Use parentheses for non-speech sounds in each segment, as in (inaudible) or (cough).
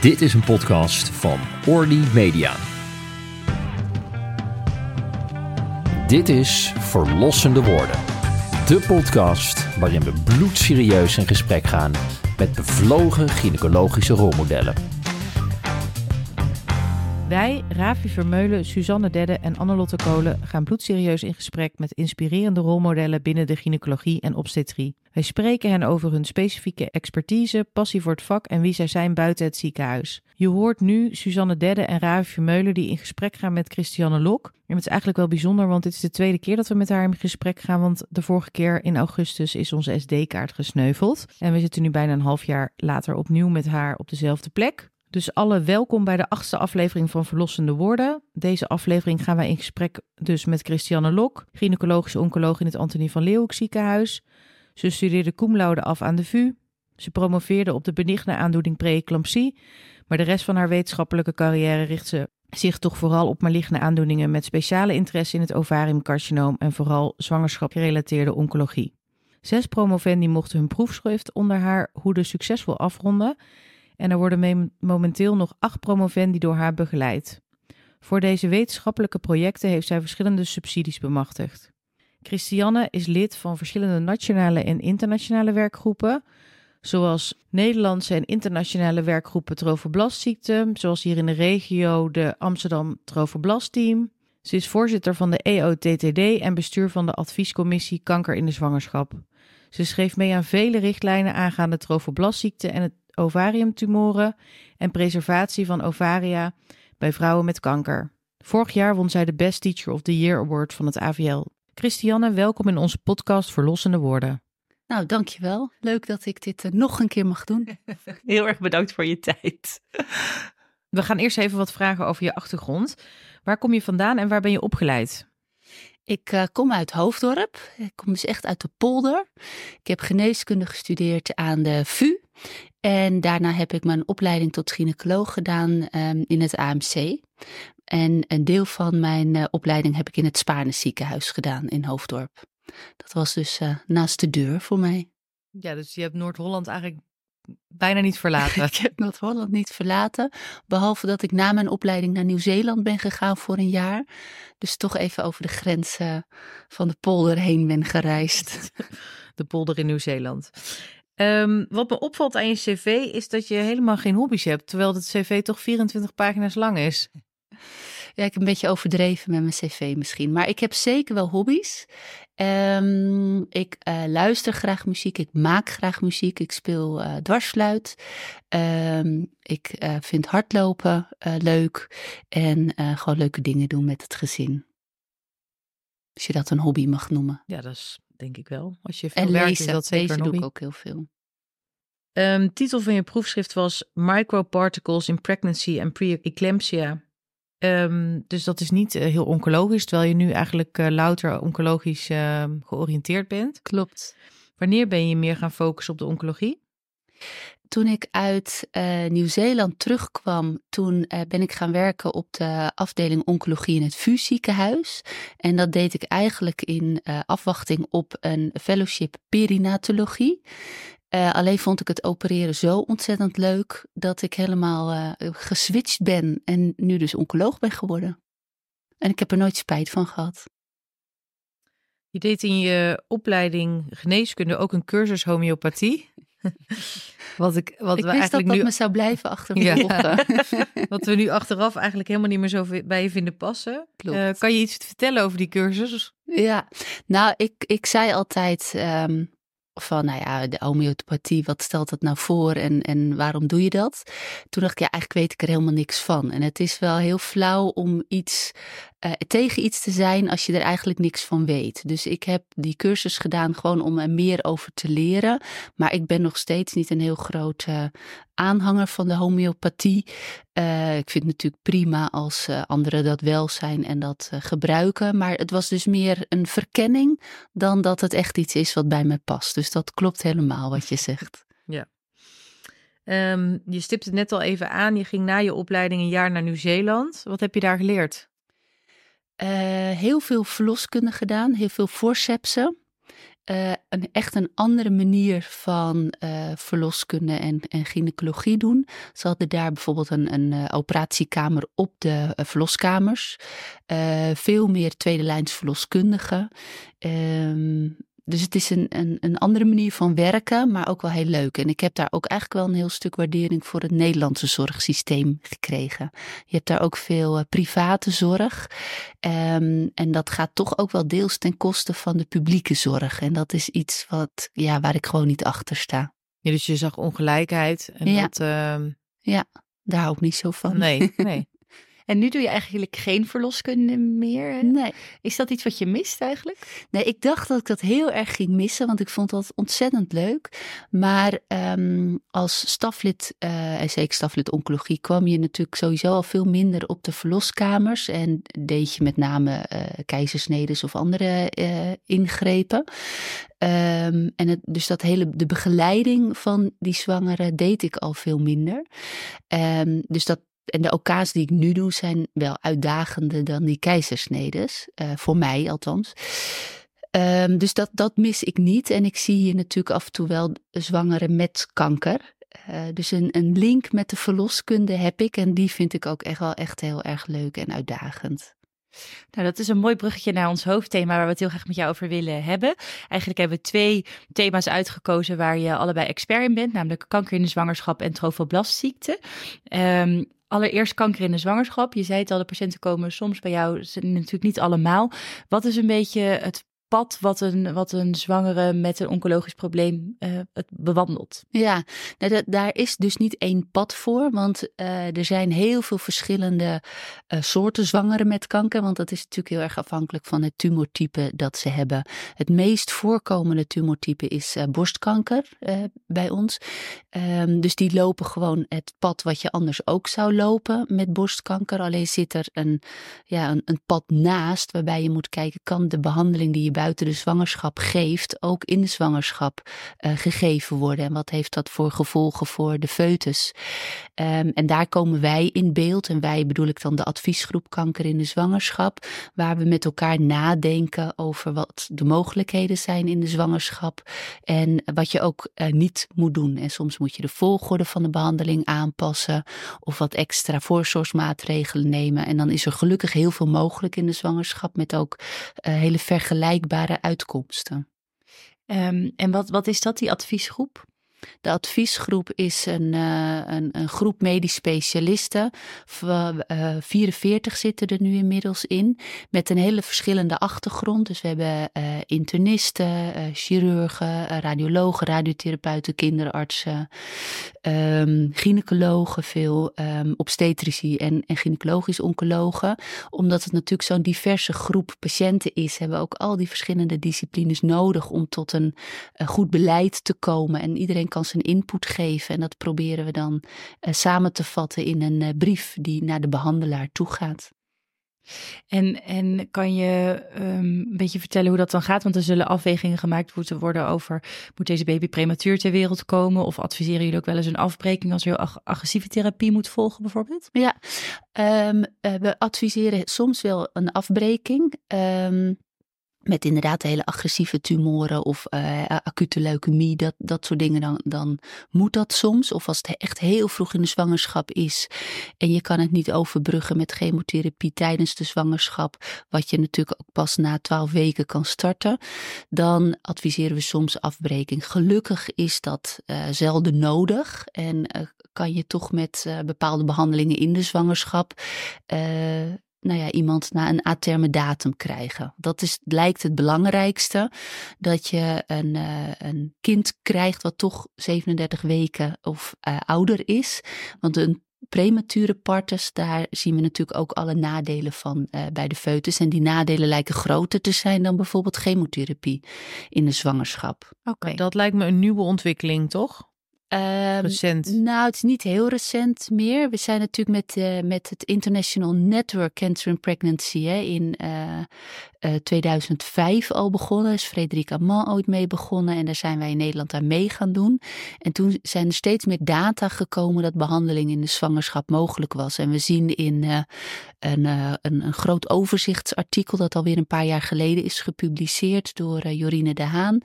Dit is een podcast van Orly Media. Dit is Verlossende Woorden. De podcast waarin we bloedserieus in gesprek gaan met bevlogen gynaecologische rolmodellen. Wij, Ravi Vermeulen, Suzanne Dedde en Annelotte Kolen gaan bloedserieus in gesprek met inspirerende rolmodellen binnen de gynaecologie en obstetrie. Wij spreken hen over hun specifieke expertise, passie voor het vak en wie zij zijn buiten het ziekenhuis. Je hoort nu Suzanne Dedde en Ravi Vermeulen die in gesprek gaan met Christiane Lok. En het is eigenlijk wel bijzonder, want dit is de tweede keer dat we met haar in gesprek gaan. Want de vorige keer in augustus is onze SD-kaart gesneuveld. En we zitten nu bijna een half jaar later opnieuw met haar op dezelfde plek. Dus alle welkom bij de achtste aflevering van Verlossende Woorden. Deze aflevering gaan wij in gesprek dus met Christiane Lok, gynaecologische oncoloog in het Antonie van Leeuwenhoek ziekenhuis. Ze studeerde cum af aan de VU. Ze promoveerde op de benigne aandoening preeclampsie, maar de rest van haar wetenschappelijke carrière richt ze zich toch vooral op maligne aandoeningen met speciale interesse in het ovariumcarcinoom en vooral zwangerschapsgerelateerde oncologie. Zes promovendi mochten hun proefschrift onder haar hoede succesvol afronden en er worden momenteel nog acht promovendi door haar begeleid. Voor deze wetenschappelijke projecten heeft zij verschillende subsidies bemachtigd. Christiane is lid van verschillende nationale en internationale werkgroepen, zoals Nederlandse en internationale werkgroepen trofoblastziekte, zoals hier in de regio de Amsterdam Trofoblastteam. Ze is voorzitter van de EOTTD en bestuur van de adviescommissie Kanker in de Zwangerschap. Ze schreef mee aan vele richtlijnen aangaande trofoblastziekte en het ovariumtumoren en preservatie van ovaria bij vrouwen met kanker. Vorig jaar won zij de Best Teacher of the Year Award van het AVL. Christiane, welkom in onze podcast Verlossende Woorden. Nou, dankjewel. Leuk dat ik dit uh, nog een keer mag doen. (laughs) Heel erg bedankt voor je tijd. (laughs) We gaan eerst even wat vragen over je achtergrond. Waar kom je vandaan en waar ben je opgeleid? Ik uh, kom uit Hoofddorp. Ik kom dus echt uit de polder. Ik heb geneeskunde gestudeerd aan de VU. En daarna heb ik mijn opleiding tot gynaecoloog gedaan um, in het AMC. En een deel van mijn uh, opleiding heb ik in het Spaarne ziekenhuis gedaan in Hoofddorp. Dat was dus uh, naast de deur voor mij. Ja, dus je hebt Noord-Holland eigenlijk bijna niet verlaten. (laughs) ik heb Noord-Holland niet verlaten. Behalve dat ik na mijn opleiding naar Nieuw-Zeeland ben gegaan voor een jaar. Dus toch even over de grens uh, van de polder heen ben gereisd. (laughs) De polder in Nieuw-Zeeland. Um, wat me opvalt aan je cv is dat je helemaal geen hobby's hebt, terwijl het cv toch 24 pagina's lang is. Ja, ik heb een beetje overdreven met mijn cv misschien. Maar ik heb zeker wel hobby's. Um, ik uh, luister graag muziek, ik maak graag muziek, ik speel uh, dwarsfluit. Um, ik uh, vind hardlopen leuk en gewoon leuke dingen doen met het gezin. Als je dat een hobby mag noemen. Ja, dat is denk ik wel. Als je veel en werkt, lezen, is dat zeker lezen doe ik ook heel veel. Um, titel van je proefschrift was Microparticles in Pregnancy and Pre-Eclampsia. Um, dus dat is niet uh, heel oncologisch, terwijl je nu eigenlijk uh, louter oncologisch uh, georiënteerd bent. Klopt. Wanneer ben je meer gaan focussen op de oncologie? Toen ik uit uh, Nieuw-Zeeland terugkwam, toen uh, ben ik gaan werken op de afdeling oncologie in het VU ziekenhuis. En dat deed ik eigenlijk in uh, afwachting op een fellowship perinatologie. Alleen vond ik het opereren zo ontzettend leuk dat ik helemaal geswitcht ben en nu dus oncoloog ben geworden. En ik heb er nooit spijt van gehad. Je deed in je opleiding geneeskunde ook een cursus homeopathie. Wat ik, wat ik we wist eigenlijk dat dat nu... me zou blijven achtervolgen. Ja. (laughs) wat we nu achteraf eigenlijk helemaal niet meer zo bij je vinden passen. Uh, kan je iets vertellen over die cursus? Ja, nou, ik, ik zei altijd. Um, van, nou ja, de homeopathie, wat stelt dat nou voor en, en waarom doe je dat? Toen dacht ik, ja, eigenlijk weet ik er helemaal niks van. En het is wel heel flauw om iets uh, tegen iets te zijn als je er eigenlijk niks van weet. Dus ik heb die cursus gedaan gewoon om er meer over te leren. Maar ik ben nog steeds niet een heel grote aanhanger van de homeopathie. Uh, ik vind het natuurlijk prima als anderen dat wel zijn en dat gebruiken. Maar het was dus meer een verkenning dan dat het echt iets is wat bij me past. Dus dat klopt helemaal wat je zegt. Ja. Um, je stipte het net al even aan. Je ging na je opleiding een jaar naar Nieuw-Zeeland. Wat heb je daar geleerd? Uh, heel veel verloskunde gedaan, heel veel forcepsen. uh, een, echt een andere manier van uh, verloskunde en, en gynaecologie doen. Ze hadden daar bijvoorbeeld een, een operatiekamer op de verloskamers. veel meer tweede lijns verloskundigen. Ehm, dus het is een, een, een andere manier van werken, maar ook wel heel leuk. En ik heb daar ook eigenlijk wel een heel stuk waardering voor het Nederlandse zorgsysteem gekregen. Je hebt daar ook veel uh, private zorg. Um, en dat gaat toch ook wel deels ten koste van de publieke zorg. En dat is iets wat, ja, waar ik gewoon niet achter sta. Ja, dus je zag ongelijkheid. En ja. Dat, uh... ja, daar hou ik niet zo van. Nee, nee. (laughs) En nu doe je eigenlijk geen verloskunde meer. Hè? Nee. Is dat iets wat je mist eigenlijk? Nee, ik dacht dat ik dat heel erg ging missen, want ik vond dat ontzettend leuk. Maar um, als staflid, uh, en zeker staflid oncologie, kwam je natuurlijk sowieso al veel minder op de verloskamers. En deed je met name uh, keizersnedes of andere uh, ingrepen. Um, en het, dus dat hele, de begeleiding van die zwangeren deed ik al veel minder. Um, dus dat, en de OK's die ik nu doe zijn wel uitdagender dan die keizersnedes. Uh, voor mij althans. Um, dus dat, dat mis ik niet. En ik zie hier natuurlijk af en toe wel zwangeren met kanker. Uh, dus een, een link met de verloskunde heb ik. En die vind ik ook echt wel echt heel erg leuk en uitdagend. Nou, dat is een mooi bruggetje naar ons hoofdthema waar we het heel graag met jou over willen hebben. Eigenlijk hebben we twee thema's uitgekozen waar je allebei expert in bent, namelijk kanker in de zwangerschap en trofoblastziekte. Um, allereerst kanker in de zwangerschap. Je zei het al, de patiënten komen soms bij jou, natuurlijk niet allemaal. Wat is een beetje het pad wat een, wat een zwangere met een oncologisch probleem uh, het bewandelt. Ja, nou, daar is dus niet één pad voor, want uh, er zijn heel veel verschillende uh, soorten zwangeren met kanker, want dat is natuurlijk heel erg afhankelijk van het tumortype dat ze hebben. Het meest voorkomende tumortype is borstkanker bij ons. Um, dus die lopen gewoon het pad wat je anders ook zou lopen met borstkanker, alleen zit er een, ja, een, een pad naast waarbij je moet kijken, kan de behandeling die je buiten de zwangerschap geeft, ook in de zwangerschap uh, gegeven worden. En wat heeft dat voor gevolgen voor de foetus? Um, en daar komen wij in beeld. En wij bedoel ik dan de adviesgroep Kanker in de Zwangerschap, waar we met elkaar nadenken over wat de mogelijkheden zijn in de zwangerschap. En wat je ook uh, niet moet doen. En soms moet je de volgorde van de behandeling aanpassen of wat extra voorzorgsmaatregelen nemen. En dan is er gelukkig heel veel mogelijk in de zwangerschap met ook uh, hele vergelijkbare uitkomsten. Um, en wat, wat is dat, die adviesgroep? De adviesgroep is een, uh, een, een, groep medisch specialisten. Uh, 44 zitten er nu inmiddels in. Met een hele verschillende achtergrond. Dus we hebben uh, internisten, chirurgen, radiologen, radiotherapeuten, kinderartsen, um, gynaecologen, veel um, obstetrici en, en gynaecologisch oncologen. Omdat het natuurlijk zo'n diverse groep patiënten is, hebben we ook al die verschillende disciplines nodig om tot een goed beleid te komen. En iedereen kan zijn input geven. En dat proberen we dan uh, samen te vatten in een uh, brief die naar de behandelaar toe gaat. En, en kan je um, een beetje vertellen hoe dat dan gaat? Want er zullen afwegingen gemaakt moeten worden over... moet deze baby prematuur ter wereld komen? Of adviseren jullie ook wel eens een afbreking... als je ag agressieve therapie moet volgen bijvoorbeeld? Ja, um, uh, we adviseren soms wel een afbreking... Um, met inderdaad hele agressieve tumoren of uh, acute leukemie, dat, dat soort dingen, dan, dan moet dat soms. Of als het echt heel vroeg in de zwangerschap is en je kan het niet overbruggen met chemotherapie tijdens de zwangerschap, wat je natuurlijk ook pas na twaalf weken kan starten, dan adviseren we soms afbreking. Gelukkig is dat uh, zelden nodig en uh, kan je toch met bepaalde behandelingen in de zwangerschap nou ja, iemand na een aterme datum krijgen. Dat is, lijkt het belangrijkste. Dat je een, uh, een kind krijgt wat toch 37 weken of uh, ouder is. Want een premature partus, daar zien we natuurlijk ook alle nadelen van uh, bij de foetus. En die nadelen lijken groter te zijn dan bijvoorbeeld chemotherapie in de zwangerschap. Oké, okay. dat lijkt me een nieuwe ontwikkeling, toch? Um, recent? Nou, het is niet heel recent meer. We zijn natuurlijk met, uh, met het International Network Cancer and Pregnancy hè, in, uh, 2005 al begonnen. Is Frederik Amand ooit mee begonnen. En daar zijn wij in Nederland aan mee gaan doen. En toen zijn er steeds meer data gekomen dat behandeling in de zwangerschap mogelijk was. En we zien in uh, een, uh, een, een, groot overzichtsartikel dat alweer een paar jaar geleden is gepubliceerd door Jorine de Haan.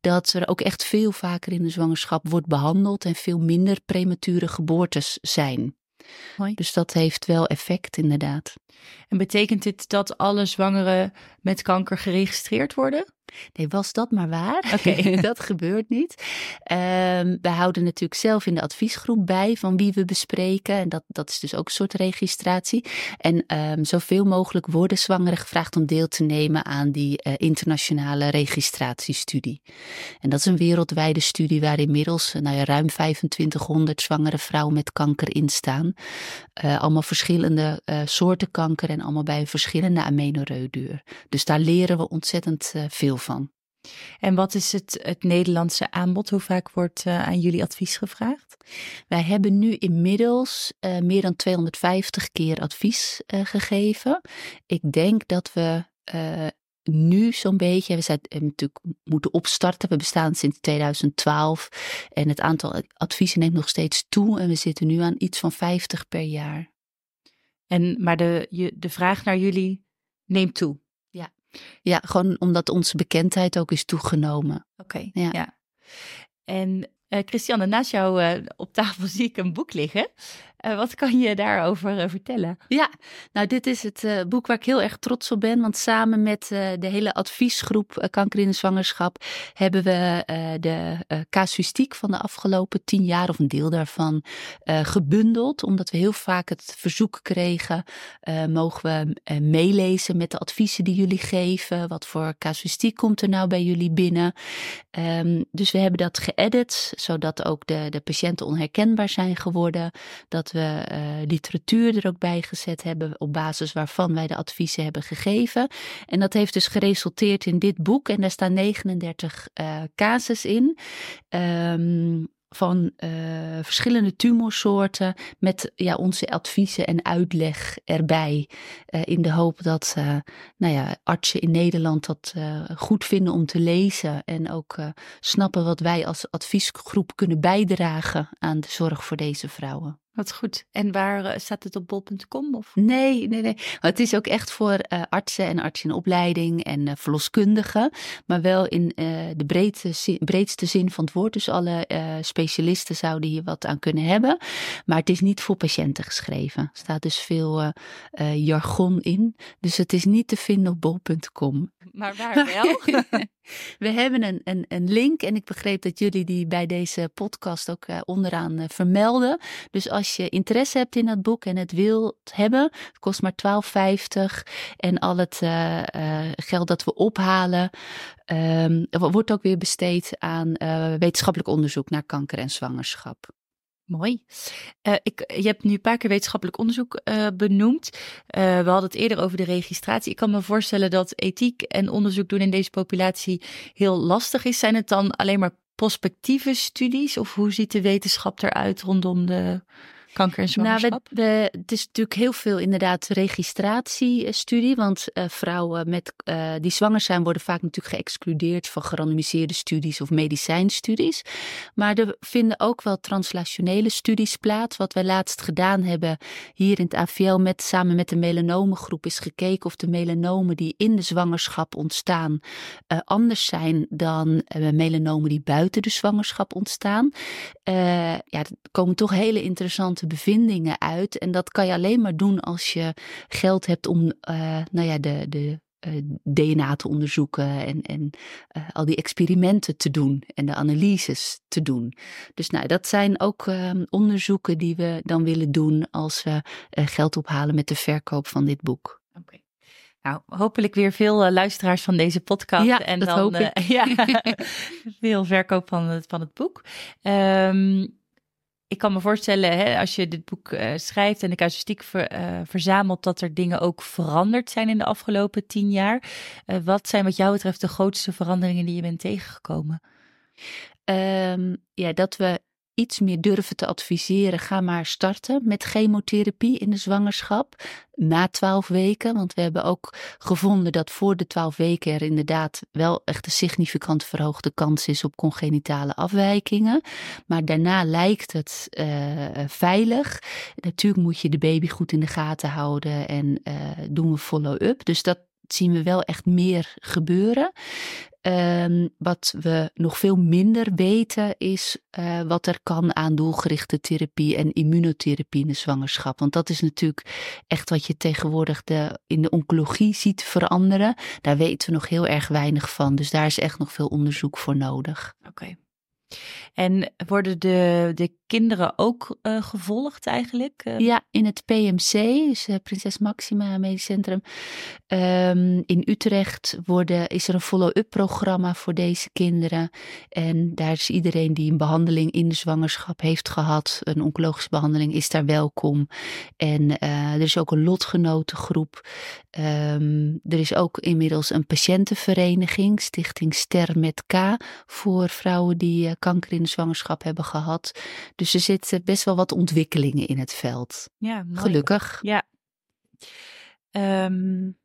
Dat er ook echt veel vaker in de zwangerschap wordt behandeld en veel minder premature geboortes zijn. Dus dat heeft wel effect, inderdaad. En betekent dit dat alle zwangeren met kanker geregistreerd worden? Nee, was dat maar waar? Oké, (laughs) dat gebeurt niet. Um, wij houden natuurlijk zelf in de adviesgroep bij van wie we bespreken. En dat, dat is dus ook een soort registratie. En um, zoveel mogelijk worden zwangeren gevraagd om deel te nemen aan die uh, internationale registratiestudie. En dat is een wereldwijde studie waar inmiddels uh, nou ja, ruim 2500 zwangere vrouwen met kanker in staan. Uh, allemaal verschillende soorten kanker en allemaal bij een verschillende amenorreuduur. Dus daar leren we ontzettend veel van. En wat is het, het Nederlandse aanbod? Hoe vaak wordt uh, aan jullie advies gevraagd? Wij hebben nu inmiddels uh, meer dan 250 keer advies uh, gegeven. Ik denk dat we nu zo'n beetje, we zijn natuurlijk moeten opstarten. We bestaan sinds 2012 en het aantal adviezen neemt nog steeds toe. En we zitten nu aan iets van 50 per jaar. En, maar de, je, de vraag naar jullie neemt toe? Ja, gewoon omdat onze bekendheid ook is toegenomen. Oké, ja. ja. En uh, Christiane, naast jou uh, op tafel (laughs) zie ik een boek liggen. Uh, wat kan je daarover vertellen? Ja, nou dit is het boek waar ik heel erg trots op ben. Want samen met de hele adviesgroep Kanker in de Zwangerschap hebben we de casuïstiek van de afgelopen tien jaar of een deel daarvan gebundeld. Omdat we heel vaak het verzoek kregen, mogen we meelezen met de adviezen die jullie geven? Wat voor casuïstiek komt er nou bij jullie binnen? Um, dus we hebben dat geëdit zodat ook de, de patiënten onherkenbaar zijn geworden. Dat we uh, literatuur er ook bij gezet hebben op basis waarvan wij de adviezen hebben gegeven. En dat heeft dus geresulteerd in dit boek. En daar staan 39 uh, casus in. Um, van uh, verschillende tumorsoorten met ja, onze adviezen en uitleg erbij. In de hoop dat nou ja, artsen in Nederland dat goed vinden om te lezen. En ook snappen wat wij als adviesgroep kunnen bijdragen aan de zorg voor deze vrouwen. Wat goed. En waar uh, staat het op bol.com? Of? Nee, nee, nee. Maar het is ook echt voor uh, artsen en artsen in opleiding en uh, verloskundigen. Maar wel in de breedste zin, breedste zin van het woord. Dus alle specialisten zouden hier wat aan kunnen hebben. Maar het is niet voor patiënten geschreven. Er staat dus veel jargon in. Dus het is niet te vinden op bol.com. Maar waar wel? (laughs) We hebben een, een, een link en ik begreep dat jullie die bij deze podcast ook onderaan vermelden. Dus als je interesse hebt in dat boek en het wilt hebben, het kost maar 12,50 en al het uh, uh, geld dat we ophalen um, wordt ook weer besteed aan uh, wetenschappelijk onderzoek naar kanker en zwangerschap. Mooi. Uh, ik, je hebt nu een paar keer wetenschappelijk onderzoek uh, benoemd. Uh, we hadden het eerder over de registratie. Ik kan me voorstellen dat ethiek en onderzoek doen in deze populatie heel lastig is. Zijn het dan alleen maar prospectieve studies? Of hoe ziet de wetenschap eruit rondom de kanker en zwangerschap? Nou, we, we, het is natuurlijk heel veel inderdaad registratiestudie. Want uh, vrouwen met, uh, die zwanger zijn worden vaak natuurlijk geëxcludeerd van gerandomiseerde studies of medicijnstudies. Maar er vinden ook wel translationele studies plaats. Wat wij laatst gedaan hebben hier in het AVL met, samen met de melanomengroep is gekeken of de melanomen die in de zwangerschap ontstaan uh, anders zijn dan melanomen die buiten de zwangerschap ontstaan. ja, er komen toch hele interessante bevindingen uit. En dat kan je alleen maar doen als je geld hebt om uh, nou ja, de, de uh, DNA te onderzoeken en, en uh, al die experimenten te doen en de analyses te doen. Dus nou, dat zijn ook uh, onderzoeken die we dan willen doen als we geld ophalen met de verkoop van dit boek. Okay. Nou, hopelijk weer veel luisteraars van deze podcast. Ja, en dat dan, hoop ik. (laughs) ja, veel verkoop van het, van het boek. Um, ik kan me voorstellen, hè, als je dit boek uh, schrijft en de casuïstiek ver, uh, verzamelt, dat er dingen ook veranderd zijn in de afgelopen tien jaar. Uh, wat zijn wat jou betreft de grootste veranderingen die je bent tegengekomen? Um, ja, dat we iets meer durven te adviseren. Ga maar starten met chemotherapie in de zwangerschap na twaalf weken. Want we hebben ook gevonden dat voor de twaalf weken er inderdaad wel echt een significant verhoogde kans is op congenitale afwijkingen. Maar daarna lijkt het uh, veilig. Natuurlijk moet je de baby goed in de gaten houden en uh, doen we follow-up. Dus dat zien we wel echt meer gebeuren. Um, wat we nog veel minder weten is uh, wat er kan aan doelgerichte therapie en immunotherapie in de zwangerschap. Want dat is natuurlijk echt wat je tegenwoordig de, in de oncologie ziet veranderen. Daar weten we nog heel erg weinig van. Dus daar is echt nog veel onderzoek voor nodig. Oké. En worden de, de kinderen ook uh, gevolgd eigenlijk? Uh... Ja, in het PMC, dus uh, Prinses Maxima Medisch Centrum. Um, in Utrecht worden, is er een follow-up programma voor deze kinderen. En daar is iedereen die een behandeling in de zwangerschap heeft gehad, een oncologische behandeling, is daar welkom. En er is ook een lotgenotengroep. Um, er is ook inmiddels een patiëntenvereniging, Stichting Ster met K, voor vrouwen die kanker in de zwangerschap hebben gehad. Dus er zitten best wel wat ontwikkelingen in het veld. Ja, mooi. gelukkig. Ja. Um...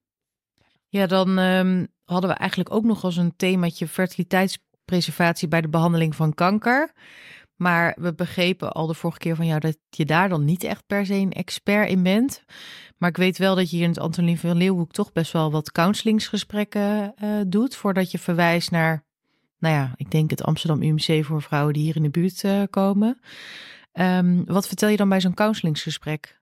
Ja, dan um, hadden we eigenlijk ook nog als een themaatje fertiliteitspreservatie bij de behandeling van kanker. Maar we begrepen al de vorige keer van jou dat je daar dan niet echt per se een expert in bent. Maar ik weet wel dat je hier in het Antonie van Leeuwenhoek toch best wel wat counselingsgesprekken uh, doet. Voordat je verwijst naar nou ja, ik denk het Amsterdam UMC voor vrouwen die hier in de buurt uh, komen. Um, wat vertel je dan bij zo'n counselinggesprek?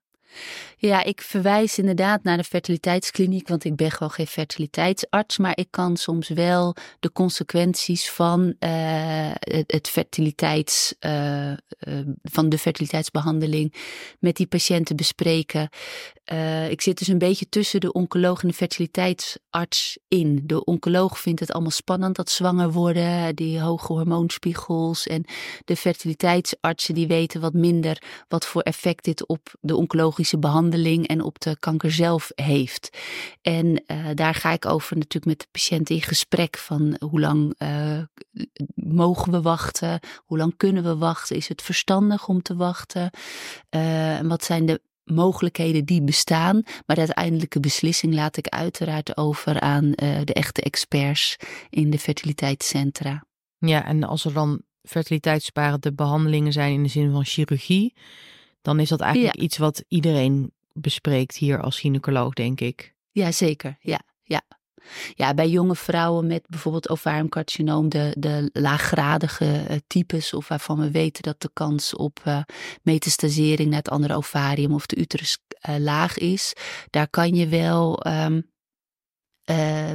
Ja, ik verwijs inderdaad naar de fertiliteitskliniek, want ik ben gewoon geen fertiliteitsarts, maar ik kan soms wel de consequenties van uh, het, fertiliteits, uh, uh, van de fertiliteitsbehandeling met die patiënten bespreken. ik zit dus een beetje tussen de oncoloog en de fertiliteitsarts in. De oncoloog vindt het allemaal spannend, dat zwanger worden, die hoge hormoonspiegels. En de fertiliteitsartsen die weten wat minder wat voor effect dit op de oncologische behandeling en op de kanker zelf heeft. En uh, daar ga ik over natuurlijk met de patiënt in gesprek van hoe lang uh, mogen we wachten, hoe lang kunnen we wachten, is het verstandig om te wachten, uh, en wat zijn de mogelijkheden die bestaan. Maar de uiteindelijke beslissing laat ik uiteraard over aan uh, de echte experts in de fertiliteitscentra. Ja, en als er dan fertiliteitssparende behandelingen zijn in de zin van chirurgie, dan is dat eigenlijk iets wat iedereen bespreekt hier als gynaecoloog, denk ik. Ja, zeker. Ja, ja. Ja, bij jonge vrouwen met bijvoorbeeld ovariumcarcinoom, de, de laaggradige uh, types, of waarvan we weten dat de kans op uh, metastasering naar het andere ovarium of de uterus uh, laag is, daar kan je wel uh,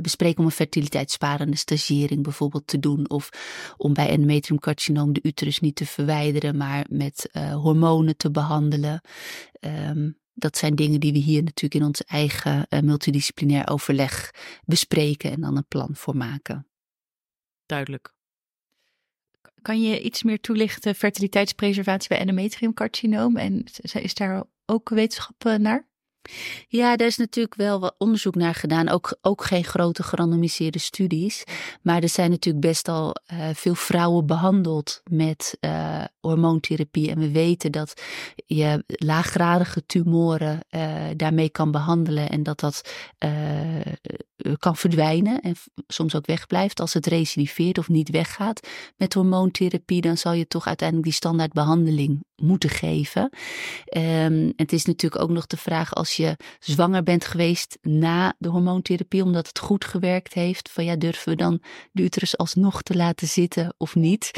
bespreken om een fertiliteitssparende stagiering bijvoorbeeld te doen. Of om bij endometriumcarcinoom de uterus niet te verwijderen, maar met hormonen te behandelen. Um, dat zijn dingen die we hier natuurlijk in ons eigen uh, multidisciplinair overleg bespreken en dan een plan voor maken. Duidelijk. Kan je iets meer toelichten, fertiliteitspreservatie bij endometriumcarcinoom? En is daar ook wetenschap naar? Ja, daar is natuurlijk wel wat onderzoek naar gedaan. Ook, ook geen grote gerandomiseerde studies. Maar er zijn natuurlijk best al uh, veel vrouwen behandeld met uh, hormoontherapie. En we weten dat je laaggradige tumoren uh, daarmee kan behandelen. En dat dat kan verdwijnen en soms ook wegblijft. Als het recidiveert of niet weggaat met hormoontherapie, dan zal je toch uiteindelijk die standaardbehandeling moeten geven. Um, het is natuurlijk ook nog de vraag als je zwanger bent geweest na de hormoontherapie, omdat het goed gewerkt heeft, van ja, durven we dan de uterus alsnog te laten zitten of niet?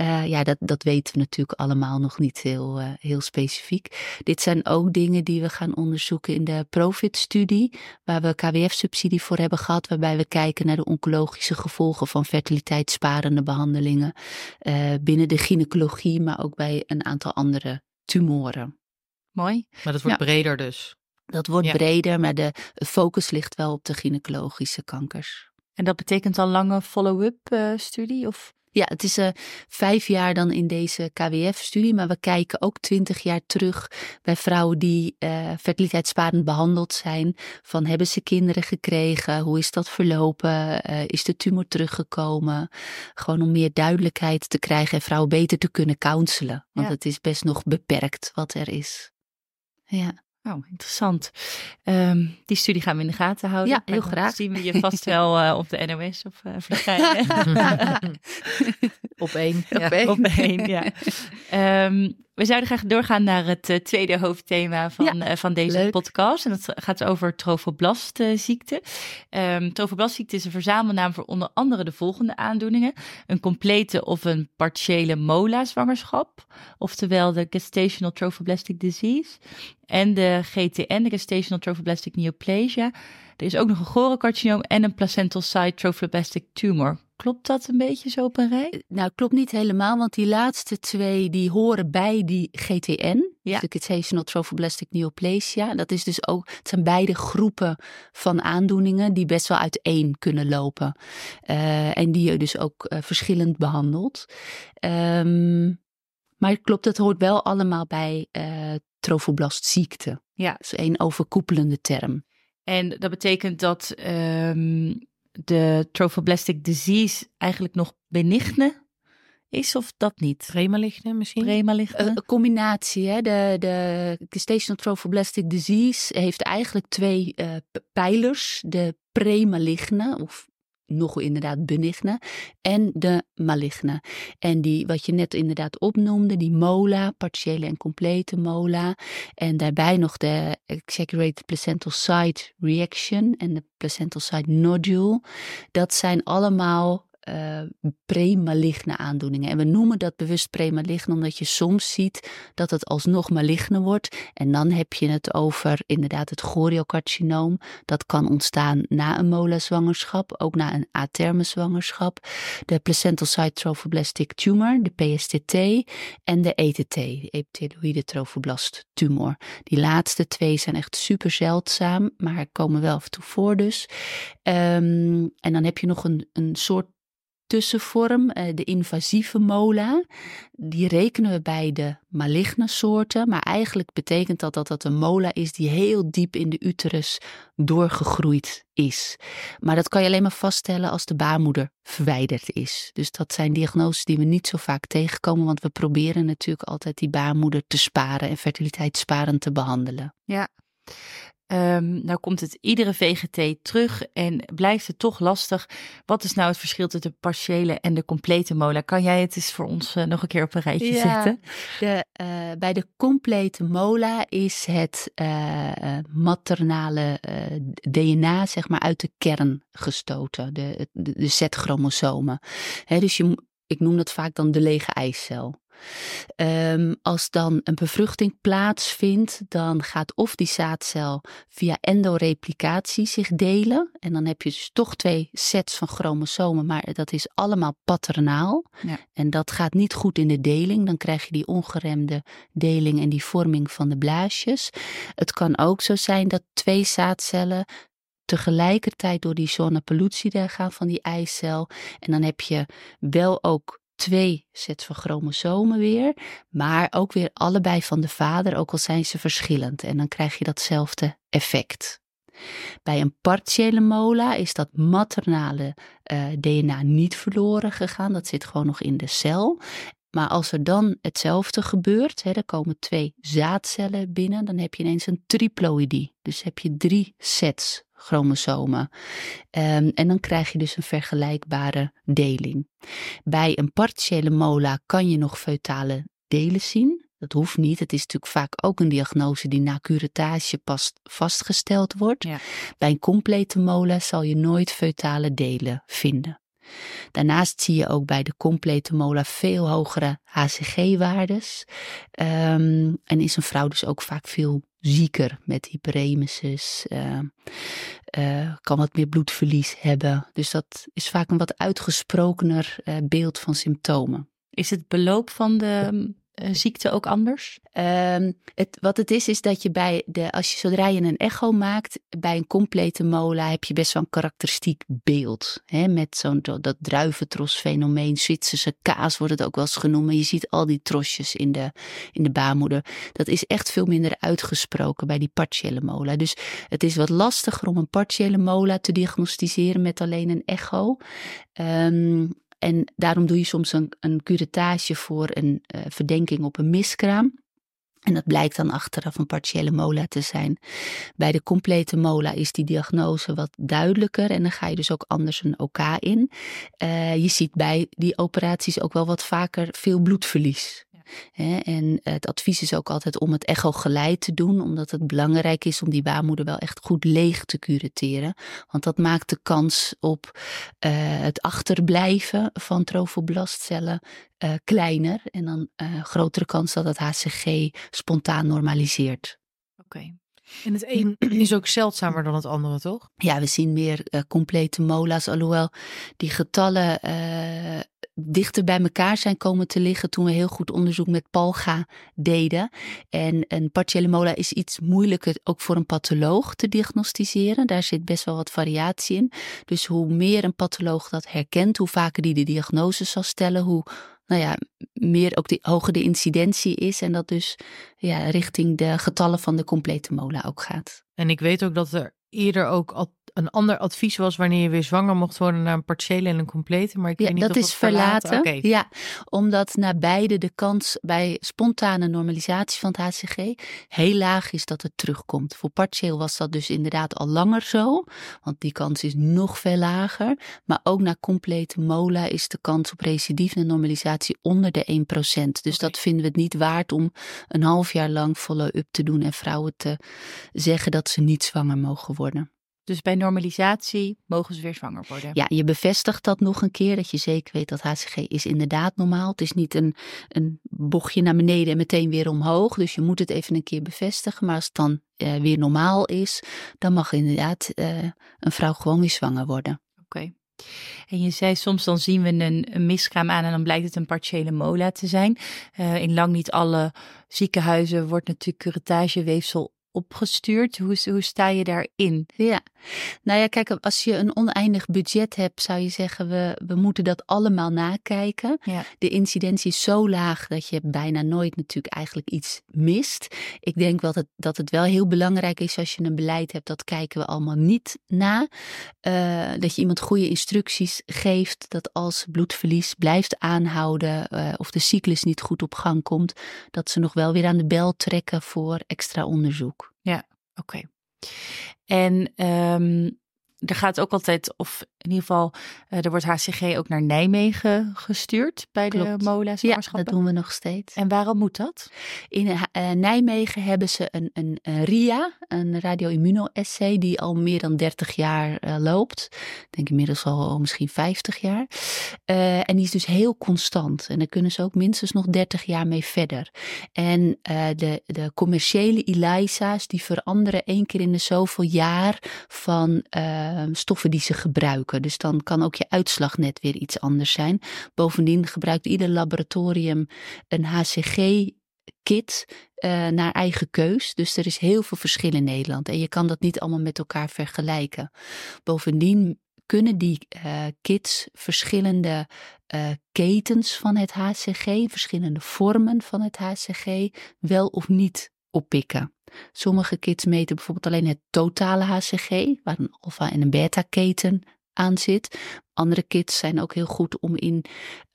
Uh, ja, dat, dat weten we natuurlijk allemaal nog niet heel, uh, heel specifiek. Dit zijn ook dingen die we gaan onderzoeken in de Profit-studie, waar we KWF-subsidie voor hebben gehad, waarbij we kijken naar de oncologische gevolgen van fertiliteitssparende behandelingen uh, binnen de gynaecologie, maar ook bij een aantal andere tumoren. Mooi. Maar dat wordt ja. breder dus. Dat wordt ja. breder, maar de focus ligt wel op de gynaecologische kankers. En dat betekent dan lange follow-up uh, studie? Of? Ja, het is uh, vijf jaar dan in deze KWF-studie, maar we kijken ook twintig jaar terug bij vrouwen die uh, fertiliteitssparend behandeld zijn. Van hebben ze kinderen gekregen? Hoe is dat verlopen? Uh, is de tumor teruggekomen? Gewoon om meer duidelijkheid te krijgen en vrouwen beter te kunnen counselen. Want ja. het is best nog beperkt wat er is. Ja. Oh, interessant. Um, die studie gaan we in de gaten houden. Ja, heel graag. zien we je vast wel uh, op de NOS of uh, verschijnen. op één. Ja. Op één, op één ja. Um, (laughs) we zouden graag doorgaan naar het uh, tweede hoofdthema van, ja, van deze leuk. podcast. En dat gaat over trofoblastziekte. Um, trofoblastziekte is een verzamelnaam voor onder andere de volgende aandoeningen. Een complete of een partiële mola-zwangerschap. Oftewel de gestational trophoblastic disease. En de GTN, de gestational trophoblastic neoplasia. Er is ook nog een chorecarcinoom en een placental site trophoblastic tumor. Klopt dat een beetje zo op een rij? Nou, klopt niet helemaal, want die laatste twee die horen bij die GTN, ja. de gestational trophoblastic neoplasia. Dat is dus ook, het zijn beide groepen van aandoeningen die best wel uiteen kunnen lopen. Uh, en die je dus ook uh, verschillend behandelt. Um, maar klopt, het hoort wel allemaal bij uh, trofoblastziekte. Ja. Dat is één overkoepelende term. En dat betekent dat um, de trophoblastic disease eigenlijk nog benigne is of dat niet? Premaligne misschien? Premaligne? Een combinatie. Hè? De, de gestational trophoblastic disease heeft eigenlijk twee uh, pijlers. De premaligne of nog inderdaad benigne en de maligne. En die, wat je net inderdaad opnoemde, die mola, partiële en complete mola. En daarbij nog de exaggerated placental site reaction en de placental site nodule. Dat zijn allemaal uh, premaligne aandoeningen. En we noemen dat bewust premaligne omdat je soms ziet dat het alsnog maligne wordt. En dan heb je het over inderdaad het choriocarcinoom. Dat kan ontstaan na een mola-zwangerschap, ook na een aterme zwangerschap. De placental site tumor, de PSTT. En de ETT, de trophoblast tumor. Die laatste twee zijn echt super zeldzaam, maar komen wel af en toe voor dus. Um, en dan heb je nog een, een soort tussenvorm, eh, de invasieve mola. Die rekenen we bij de maligne soorten, maar eigenlijk betekent dat dat dat een mola is die heel diep in de uterus doorgegroeid is. Maar dat kan je alleen maar vaststellen als de baarmoeder verwijderd is. Dus dat zijn diagnoses die we niet zo vaak tegenkomen, want we proberen natuurlijk altijd die baarmoeder te sparen en fertiliteitssparend te behandelen. Ja. Um, nou komt het iedere VGT terug en blijft het toch lastig. Wat is nou het verschil tussen de partiële en de complete mola? Kan jij het eens voor ons uh, nog een keer op een rijtje ja, zetten? De, uh, bij de complete mola is het uh, maternale DNA zeg maar uit de kern gestoten, de, de, de Z-chromosomen. dus je, ik noem dat vaak dan de lege eicel. Um, als dan een bevruchting plaatsvindt, dan gaat of die zaadcel via endoreplicatie zich delen. En dan heb je dus toch twee sets van chromosomen, maar dat is allemaal paternaal. Ja. En dat gaat niet goed in de deling. Dan krijg je die ongeremde deling en die vorming van de blaasjes. Het kan ook zo zijn dat twee zaadcellen tegelijkertijd door die zone pellucida gaan van die eicel. En dan heb je wel ook twee sets van chromosomen weer, maar ook weer allebei van de vader, ook al zijn ze verschillend. En dan krijg je datzelfde effect. Bij een partiële mola is dat maternale eh, DNA niet verloren gegaan. Dat zit gewoon nog in de cel. Maar als er dan hetzelfde gebeurt, hè, er komen twee zaadcellen binnen, dan heb je ineens een triploïdie. Dus heb je drie sets chromosomen. Um, en dan krijg je dus een vergelijkbare deling. Bij een partiële mola kan je nog feutale delen zien. Dat hoeft niet. Het is natuurlijk vaak ook een diagnose die na curettage pas vastgesteld wordt. Ja. Bij een complete mola zal je nooit feutale delen vinden. Daarnaast zie je ook bij de complete mola veel hogere HCG-waardes. Um, en is een vrouw dus ook vaak veel zieker met hyperemesis. Uh, uh, kan wat meer bloedverlies hebben. Dus dat is vaak een wat uitgesprokener uh, beeld van symptomen. Is het beloop van de ziekte ook anders? Um, het, wat het is, is dat je bij de, als je zodra je een echo maakt, bij een complete mola heb je best wel een karakteristiek beeld. Hè, met zo'n dat druiventros-fenomeen, Zwitserse kaas wordt het ook wel eens genoemd. Je ziet al die trosjes in de, in de baarmoeder. Dat is echt veel minder uitgesproken bij die partiële mola. Dus het is wat lastiger om een partiële mola te diagnosticeren met alleen een echo. Um, en daarom doe je soms een, een curettage voor een uh, verdenking op een miskraam. En dat blijkt dan achteraf een partiële mola te zijn. Bij de complete mola is die diagnose wat duidelijker en dan ga je dus ook anders een OK in. Uh, je ziet bij die operaties ook wel wat vaker veel bloedverlies en het advies is ook altijd om het echo geleid te doen, omdat het belangrijk is om die baarmoeder wel echt goed leeg te curetteren. Want dat maakt de kans op uh, het achterblijven van trofoblastcellen uh, kleiner en dan uh, grotere kans dat het HCG spontaan normaliseert. Oké. En het een (clears throat) is ook zeldzamer dan het andere, toch? Ja, we zien meer uh, complete mola's, alhoewel die getallen uh, dichter bij elkaar zijn komen te liggen toen we heel goed onderzoek met Palga deden. En een partiële mola is iets moeilijker ook voor een patholoog te diagnosticeren. Daar zit best wel wat variatie in. Dus hoe meer een patholoog dat herkent, hoe vaker die de diagnose zal stellen, hoe nou ja, meer ook de, hoger de incidentie is en dat dus ja, richting de getallen van de complete mola ook gaat. En ik weet ook dat er eerder ook al een ander advies was wanneer je weer zwanger mocht worden naar een partiële en een complete. Maar ik ja, weet niet dat of is verlaten. Ja, omdat naar beide de kans bij spontane normalisatie van het HCG heel laag is dat het terugkomt. Voor partieel was dat dus inderdaad al langer zo, want die kans is nog veel lager. Maar ook na complete mola is de kans op recidief en normalisatie onder de 1%. Dus dat vinden we het niet waard om een half jaar lang follow-up te doen en vrouwen te zeggen dat ze niet zwanger mogen worden. Dus bij normalisatie mogen ze weer zwanger worden. Ja, je bevestigt dat nog een keer, dat je zeker weet dat HCG is inderdaad normaal. Het is niet een, een bochtje naar beneden en meteen weer omhoog. Dus je moet het even een keer bevestigen. Maar als het dan uh, weer normaal is, dan mag inderdaad uh, een vrouw gewoon weer zwanger worden. Oké. Okay. En je zei soms dan zien we een, een miskraam aan en dan blijkt het een partiële mola te zijn. Uh, in lang niet alle ziekenhuizen wordt natuurlijk curettageweefsel opgestuurd. Hoe, hoe sta je daarin? Ja, nou ja, kijk, als je een oneindig budget hebt, zou je zeggen, we, we moeten dat allemaal nakijken. Ja. De incidentie is zo laag dat je bijna nooit natuurlijk eigenlijk iets mist. Ik denk wel dat, dat het wel heel belangrijk is als je een beleid hebt, dat kijken we allemaal niet na. Uh, dat je iemand goede instructies geeft, dat als bloedverlies blijft aanhouden uh, of de cyclus niet goed op gang komt, dat ze nog wel weer aan de bel trekken voor extra onderzoek. Ja, oké. En um, er gaat ook altijd, of in ieder geval, uh, er wordt HCG ook naar Nijmegen gestuurd bij Klopt. de MOLA's. Ja, dat doen we nog steeds. En waarom moet dat? In uh, Nijmegen hebben ze een, een, een RIA, een radio-immunoassay, die al meer dan 30 jaar uh, loopt. Ik denk inmiddels al misschien 50 jaar. en die is dus heel constant. En daar kunnen ze ook minstens nog 30 jaar mee verder. En de, de commerciële ELISA's, die veranderen één keer in de zoveel jaar van stoffen die ze gebruiken. Dus dan kan ook je uitslag net weer iets anders zijn. Bovendien gebruikt ieder laboratorium een HCG kit uh, naar eigen keus. Dus er is heel veel verschil in Nederland. En je kan dat niet allemaal met elkaar vergelijken. Bovendien kunnen die uh, kits verschillende uh, ketens van het HCG, verschillende vormen van het HCG, wel of niet oppikken. Sommige kits meten bijvoorbeeld alleen het totale HCG, waar een alfa- en een beta-keten aan zit. Andere kits zijn ook heel goed om in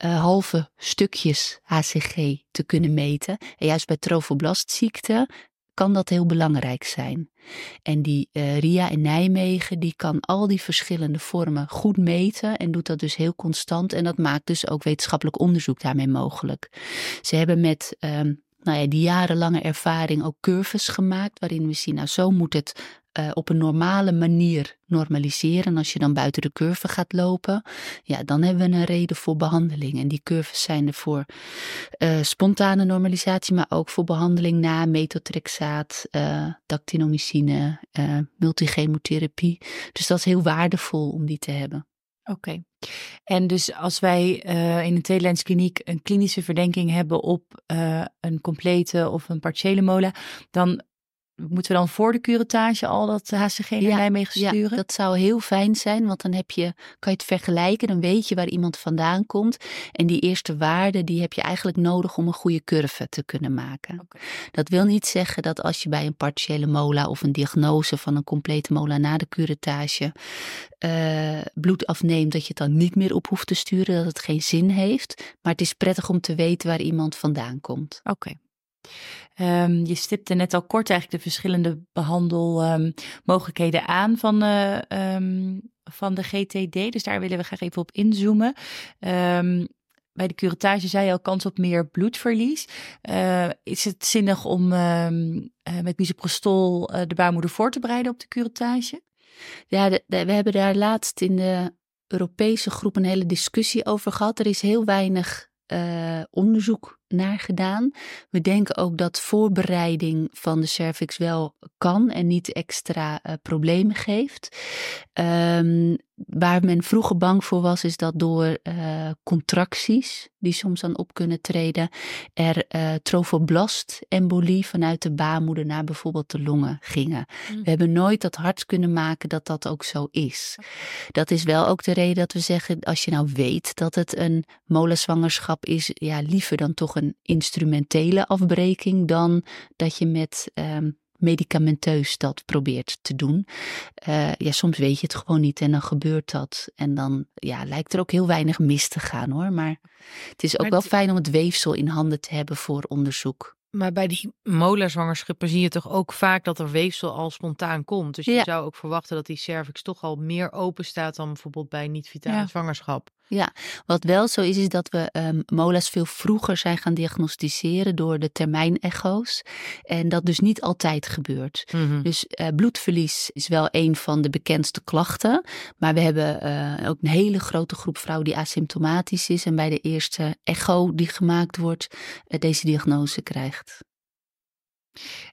uh, halve stukjes HCG te kunnen meten. En juist bij trofoblastziekte kan dat heel belangrijk zijn. En die uh, RIA in Nijmegen, die kan al die verschillende vormen goed meten en doet dat dus heel constant. En dat maakt dus ook wetenschappelijk onderzoek daarmee mogelijk. Ze hebben met um, nou ja, die jarenlange ervaring ook curves gemaakt waarin we zien, nou zo moet het uh, op een normale manier normaliseren. Als je dan buiten de curve gaat lopen, ja, dan hebben we een reden voor behandeling. En die curves zijn er voor uh, spontane normalisatie, maar ook voor behandeling na metotrexaat, uh, dactinomycine, multichemotherapie. Dus dat is heel waardevol om die te hebben. Oké. En dus als wij uh, in een tweelenskliniek een klinische verdenking hebben op uh, een complete of een partiële mola, dan Moeten we dan voor de curettage al dat HCG naar ja, Nijmegen sturen? Ja, dat zou heel fijn zijn, want dan heb je, kan je het vergelijken. Dan weet je waar iemand vandaan komt. En die eerste waarde, die heb je eigenlijk nodig om een goede curve te kunnen maken. Okay. Dat wil niet zeggen dat als je bij een partiële mola of een diagnose van een complete mola na de curettage uh, bloed afneemt, dat je het dan niet meer op hoeft te sturen, dat het geen zin heeft. Maar het is prettig om te weten waar iemand vandaan komt. Oké. Um, je stipte net al kort eigenlijk de verschillende behandelmogelijkheden um, aan van, uh, um, van de GTD. Dus daar willen we graag even op inzoomen. bij de curettage zei je al kans op meer bloedverlies. Uh, is het zinnig om uh, met misoprostol de baarmoeder voor te bereiden op de curettage? Ja, we hebben daar laatst in de Europese groep een hele discussie over gehad. Er is heel weinig onderzoek naar gedaan. We denken ook dat voorbereiding van de cervix wel kan en niet extra uh, problemen geeft. Um, waar men vroeger bang voor was, is dat door uh, contracties, die soms dan op kunnen treden, er uh, trofoblast-embolie vanuit de baarmoeder naar bijvoorbeeld de longen gingen. Mm. We hebben nooit dat hard kunnen maken dat dat ook zo is. Dat is wel ook de reden dat we zeggen, als je nou weet dat het een molenzwangerschap is, ja, liever dan toch een instrumentele afbreking dan dat je met um, medicamenteus dat probeert te doen. Uh, ja, soms weet je het gewoon niet en dan gebeurt dat. En dan ja, lijkt er ook heel weinig mis te gaan hoor. Maar het is ook wel fijn om het weefsel in handen te hebben voor onderzoek. Maar bij die molazwangerschappen zie je toch ook vaak dat er weefsel al spontaan komt. Dus je zou ook verwachten dat die cervix toch al meer open staat dan bijvoorbeeld bij niet-vitale zwangerschap. Ja, wat wel zo is, is dat we um, mola's veel vroeger zijn gaan diagnosticeren door de termijnecho's. En dat dus niet altijd gebeurt. Mm -hmm. Dus uh, bloedverlies is wel een van de bekendste klachten. Maar we hebben uh, ook een hele grote groep vrouwen die asymptomatisch is. En bij de eerste echo die gemaakt wordt, uh, deze diagnose krijgt.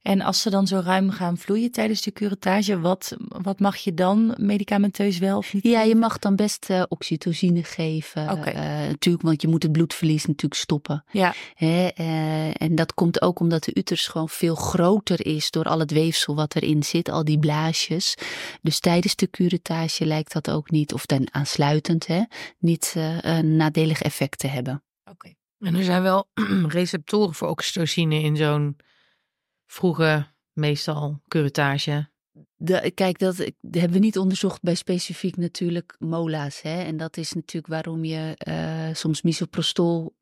En als ze dan zo ruim gaan vloeien tijdens de curettage, wat, wat mag je dan medicamenteus wel of niet? Ja, je mag dan best uh, oxytocine geven. Okay. Uh, natuurlijk, want je moet het bloedverlies natuurlijk stoppen. Ja. Hè, uh, en dat komt ook omdat de uterus gewoon veel groter is door al het weefsel wat erin zit, al die blaasjes. Dus tijdens de curettage lijkt dat ook niet, of dan aansluitend, hè, niet een nadelig effect te hebben. Oké. Okay. En er zijn wel (clears throat) receptoren voor oxytocine in zo'n vroege, meestal curettage? De, kijk, dat, hebben we niet onderzocht bij specifiek natuurlijk mola's. Hè? En dat is natuurlijk waarom je uh, soms misoprostol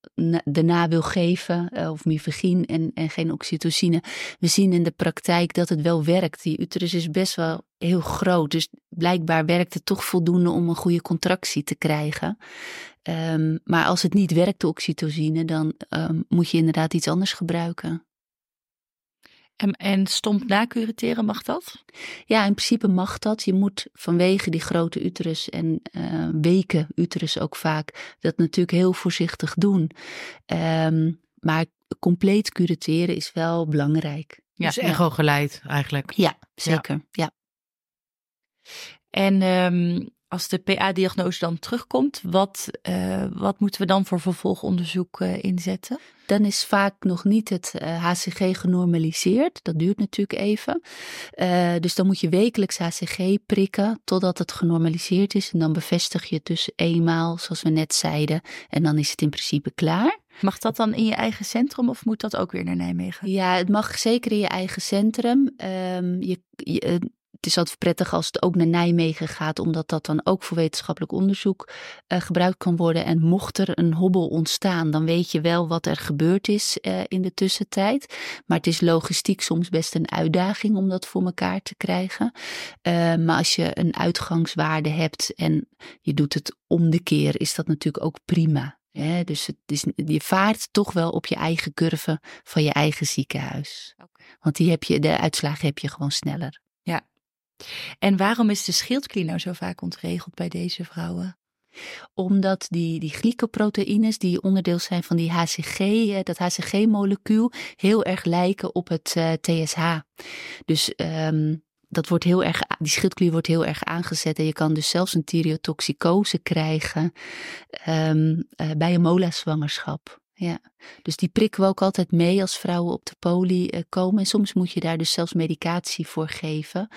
daarna wil geven, uh, of mifegin en, en geen oxytocine. We zien in de praktijk dat het wel werkt. Die uterus is best wel heel groot, dus blijkbaar werkt het toch voldoende om een goede contractie te krijgen. Um, maar als het niet werkt, de oxytocine, dan um, moet je inderdaad iets anders gebruiken. En, en stomp nacureteren, mag dat? Ja, in principe mag dat. Je moet vanwege die grote uterus en uh, weken uterus ook vaak dat natuurlijk heel voorzichtig doen. Um, maar compleet cureteren is wel belangrijk. Ja, dus echo geleid eigenlijk. Ja, zeker. Ja. ja. En um, als de PA-diagnose dan terugkomt, wat, uh, wat moeten we dan voor vervolgonderzoek uh, inzetten? Dan is vaak nog niet het uh, eh, HCG genormaliseerd. Dat duurt natuurlijk even. dus dan moet je wekelijks HCG prikken totdat het genormaliseerd is. En dan bevestig je het dus eenmaal, zoals we net zeiden. En dan is het in principe klaar. Mag dat dan in je eigen centrum of moet dat ook weer naar Nijmegen? Ja, het mag zeker in je eigen centrum. Um, je, je, het is altijd prettig als het ook naar Nijmegen gaat, omdat dat dan ook voor wetenschappelijk onderzoek uh, gebruikt kan worden. En mocht er een hobbel ontstaan, dan weet je wel wat er gebeurd is uh, in de tussentijd. Maar het is logistiek soms best een uitdaging om dat voor elkaar te krijgen. Uh, maar als je een uitgangswaarde hebt en je doet het om de keer, is dat natuurlijk ook prima. Dus het is, je vaart toch wel op je eigen curve van je eigen ziekenhuis. Okay. Want die heb je, de uitslagen heb je gewoon sneller. En waarom is de schildklier nou zo vaak ontregeld bij deze vrouwen? Omdat die, die glycoproteïnes, die onderdeel zijn van die HCG, dat HCG-molecuul, heel erg lijken op het uh, eh, TSH. Dus um, dat wordt heel erg, die schildklier wordt heel erg aangezet. En je kan dus zelfs een thyreotoxicose krijgen um, uh, bij een mola-zwangerschap. Ja, dus die prikken we ook altijd mee als vrouwen op de poli uh, komen. En soms moet je daar dus zelfs medicatie voor geven.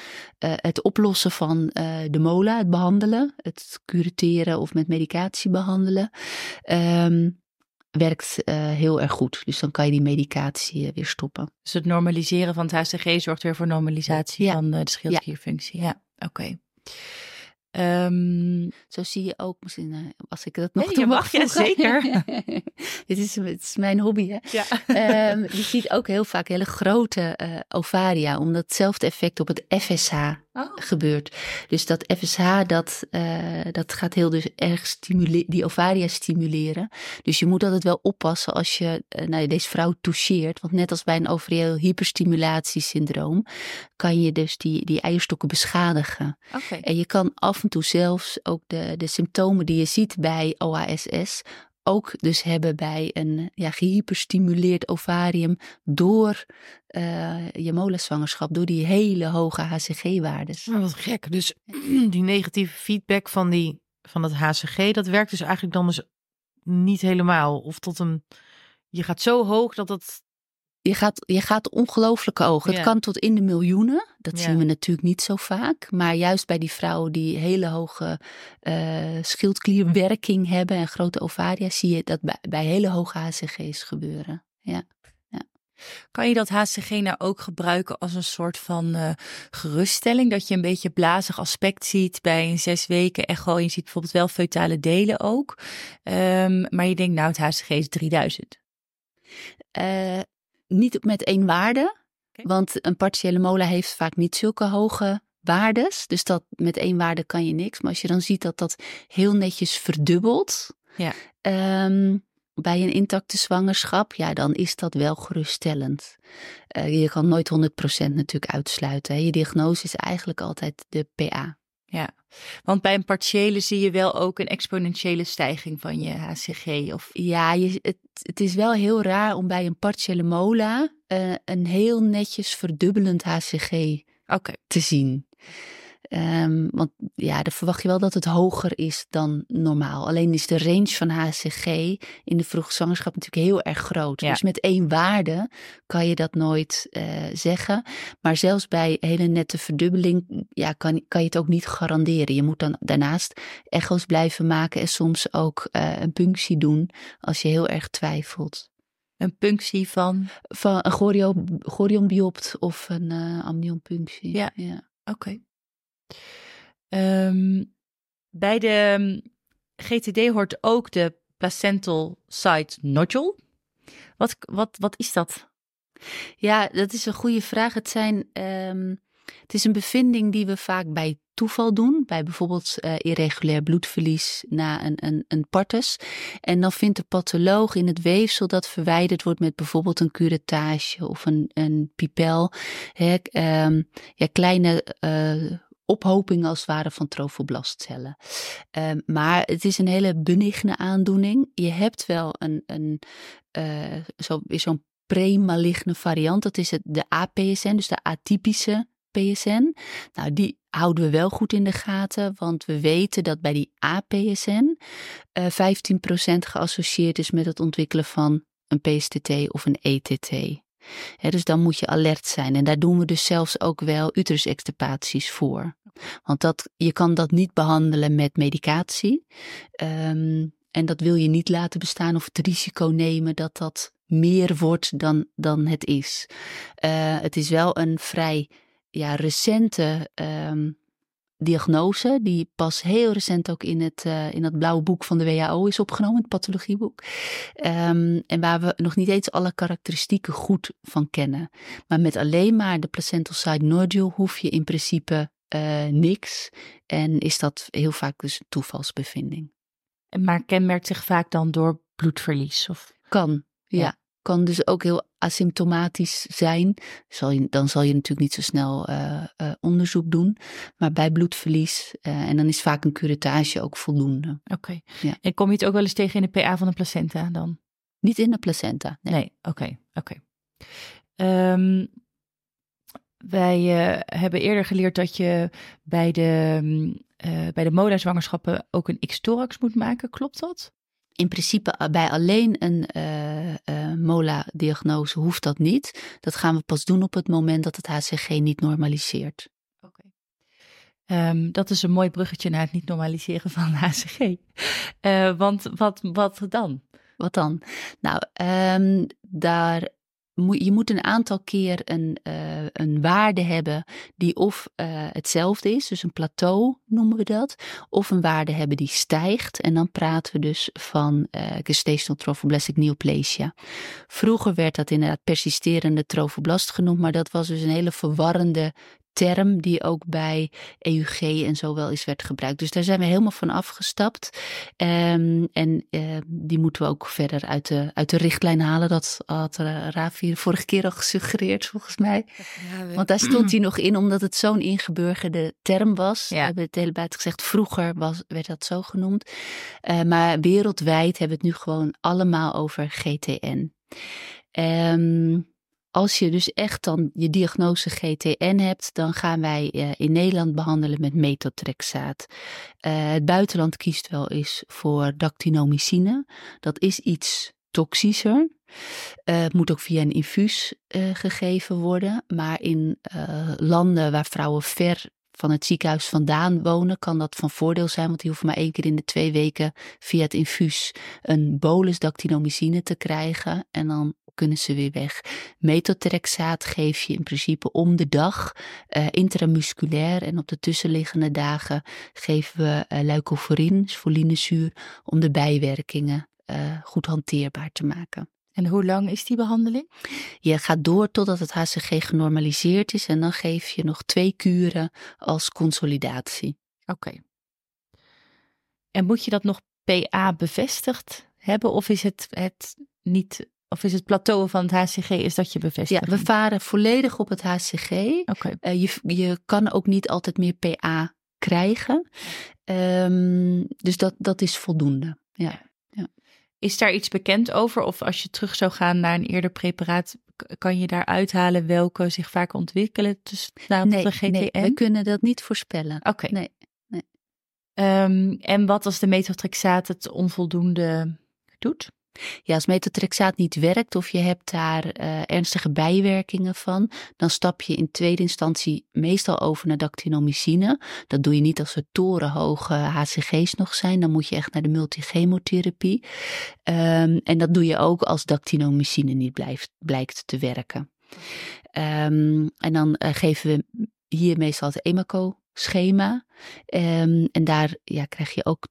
Uh, het oplossen van de mola, het behandelen, het cureteren of met medicatie behandelen. Um, werkt uh, heel erg goed. Dus dan kan je die medicatie weer stoppen. Dus het normaliseren van het HCG zorgt weer voor normalisatie ja. van de schildklierfunctie. Ja, ja. oké. Okay. Um, Zo zie je ook, misschien als ik dat nog nee, toe mag, ja, zeker. (laughs) dit, is, het is mijn hobby, hè? Ja. um, je ziet ook heel vaak hele grote uh, ovaria, omdat hetzelfde effect op het FSH oh. gebeurt. Dus dat FSH, dat, uh, dat gaat heel dus erg stimuleren, die ovaria stimuleren. Dus je moet altijd wel oppassen als je uh, nou, deze vrouw toucheert. Want net als bij een ovarieel hyperstimulatiesyndroom, kan je dus die, die eierstokken beschadigen. Okay. En je kan af en toe zelfs ook de, de symptomen die je ziet bij OASS ook dus hebben bij een ja, gehyperstimuleerd ovarium door uh, je molenzwangerschap, door die hele hoge HCG-waardes. Maar wat gek. Dus (clears throat) die negatieve feedback van, die, van het HCG, dat werkt dus eigenlijk dan dus niet helemaal. Of tot een, je gaat zo hoog dat het je gaat, je gaat ongelooflijke ogen. Ja. Het kan tot in de miljoenen. Dat ja. zien we natuurlijk niet zo vaak. Maar juist bij die vrouwen die hele hoge uh, schildklierwerking hebben en grote ovaria, zie je dat bij, bij hele hoge HCG's gebeuren. Ja. ja. Kan je dat HCG nou ook gebruiken als een soort van uh, geruststelling? Dat je een beetje blazig aspect ziet bij een zes weken echo. Je ziet bijvoorbeeld wel feutale delen ook. Um, maar je denkt, nou, het HCG is 3000. Uh, niet met één waarde. Okay. Want een partiële mola heeft vaak niet zulke hoge waardes. Dus dat met één waarde kan je niks. Maar als je dan ziet dat dat heel netjes verdubbelt. Ja. Um, bij een intacte zwangerschap, ja, dan is dat wel geruststellend. Uh, je kan nooit 100% natuurlijk uitsluiten. Hè. Je diagnose is eigenlijk altijd de PA. Ja, want bij een partiële zie je wel ook een exponentiële stijging van je HCG. Of... Ja, je, het, het is wel heel raar om bij een partiële mola uh, een heel netjes verdubbelend HCG okay. te zien. Um, want ja, dan verwacht je wel dat het hoger is dan normaal. Alleen is de range van HCG in de vroege zwangerschap natuurlijk heel erg groot. Ja. Dus met één waarde kan je dat nooit uh, zeggen. Maar zelfs bij hele nette verdubbeling ja, kan, kan je het ook niet garanderen. Je moet dan daarnaast echo's blijven maken en soms ook uh, een punctie doen als je heel erg twijfelt. Een punctie van? Van een chorionbiopt of een uh, amnionpunctie. Ja, ja. oké. Okay. Um, bij de GTD hoort ook de placental site nodule. Wat, wat, wat is dat? Ja, dat is een goede vraag. Het, zijn, um, het is een bevinding die we vaak bij toeval doen. Bij bijvoorbeeld uh, irregulair bloedverlies na een, een, een partus. En dan vindt de patholoog in het weefsel dat verwijderd wordt met bijvoorbeeld een curettage of een, een pipel. Hè, ja, kleine... Uh, ophoping als het ware van trofoblastcellen. Um, maar het is een hele benigne aandoening. Je hebt wel een, een uh, zo, zo'n premaligne variant. Dat is het, de APSN, dus de atypische PSN. Nou, die houden we wel goed in de gaten, want we weten dat bij die APSN uh, 15% geassocieerd is met het ontwikkelen van een PSTT of een ETT. Dus dan moet je alert zijn. En daar doen we dus zelfs ook wel uterusextirpaties voor. Want dat, je kan dat niet behandelen met medicatie. Um, en dat wil je niet laten bestaan of het risico nemen dat dat meer wordt dan, dan het is. Uh, het is wel een vrij ja, recente um, diagnose, die pas heel recent ook in het, uh, in het blauwe boek van de WHO is opgenomen, het pathologieboek. Um, en waar we nog niet eens alle karakteristieken goed van kennen. Maar met alleen maar de placental side nodule hoef je in principe uh, niks. En is dat heel vaak dus een toevalsbevinding. Maar kenmerkt zich vaak dan door bloedverlies? Of? Kan, ja. ja. Kan dus ook heel asymptomatisch zijn. Zal je, dan zal je natuurlijk niet zo snel uh, uh, onderzoek doen. Maar bij bloedverlies, en dan is vaak een curettage ook voldoende. Oké. Okay. Ja. En kom je het ook wel eens tegen in de PA van de placenta dan? Niet in de placenta. Nee, oké. Nee. oké. Okay. Okay. Um, Wij uh, hebben eerder geleerd dat je bij de, uh, bij de mola-zwangerschappen ook een X-thorax moet maken. Klopt dat? In principe bij alleen een uh, mola-diagnose hoeft dat niet. Dat gaan we pas doen op het moment dat het HCG niet normaliseert. Oké. Um, dat is een mooi bruggetje naar het niet normaliseren van (laughs) HCG. want wat, wat dan? Wat dan? Nou, um, daar je moet een aantal keer een, uh, een waarde hebben die of uh, hetzelfde is, dus een plateau noemen we dat, of een waarde hebben die stijgt. En dan praten we dus van uh, gestational trophoblastic neoplasia. Vroeger werd dat inderdaad persisterende trofoblast genoemd, maar dat was dus een hele verwarrende term die ook bij EUG en zo wel eens werd gebruikt. Dus daar zijn we helemaal van afgestapt. Um, en uh, die moeten we ook verder uit de, uit de richtlijn halen. Dat had uh, Ravi vorige keer al gesuggereerd, volgens mij. Ja, Want daar stond hij nog in, omdat het zo'n ingeburgerde term was. Ja. We hebben het hele buiten gezegd, vroeger was, werd dat zo genoemd. Uh, maar wereldwijd hebben we het nu gewoon allemaal over GTN. Um, als je dus echt dan je diagnose GTN hebt, dan gaan wij uh, in Nederland behandelen met methotrexaat. Uh, het buitenland kiest wel eens voor dactinomycine. Dat is iets toxischer. Uh, het moet ook via een infuus gegeven worden. Maar in landen waar vrouwen ver van het ziekenhuis vandaan wonen, kan dat van voordeel zijn. Want die hoeven maar één keer in de twee weken via het infuus een bolus dactinomycine te krijgen. En dan kunnen ze weer weg. Methotrexaat geef je in principe om de dag uh, intramusculair en op de tussenliggende dagen geven we uh, leucoforine, folinezuur, om de bijwerkingen uh, goed hanteerbaar te maken. En hoe lang is die behandeling? Je gaat door totdat het HCG genormaliseerd is en dan geef je nog twee kuren als consolidatie. Oké. En moet je dat nog PA bevestigd hebben of is het, het niet of is het plateau van het HCG is dat je bevestigt? Ja, we varen volledig op het HCG. Okay. Uh, je, je kan ook niet altijd meer PA krijgen. Um, dus dat, dat is voldoende. Ja. ja. Is daar iets bekend over? Of als je terug zou gaan naar een eerder preparaat, kan je daar uithalen welke zich vaak ontwikkelen tussen nou, nee, de? Nee, we kunnen dat niet voorspellen. Oké. Okay. Nee, nee. Um, en wat als de methotrexaat het onvoldoende doet? Ja, als methotrexaat niet werkt of je hebt daar uh, ernstige bijwerkingen van, dan stap je in tweede instantie meestal over naar dactinomycine. Dat doe je niet als er torenhoge HCG's nog zijn, dan moet je echt naar de multichemotherapie. Um, en dat doe je ook als dactinomycine niet blijft, blijkt te werken. Um, en dan uh, geven we hier meestal het Emaco schema. Um, en daar ja, krijg je ook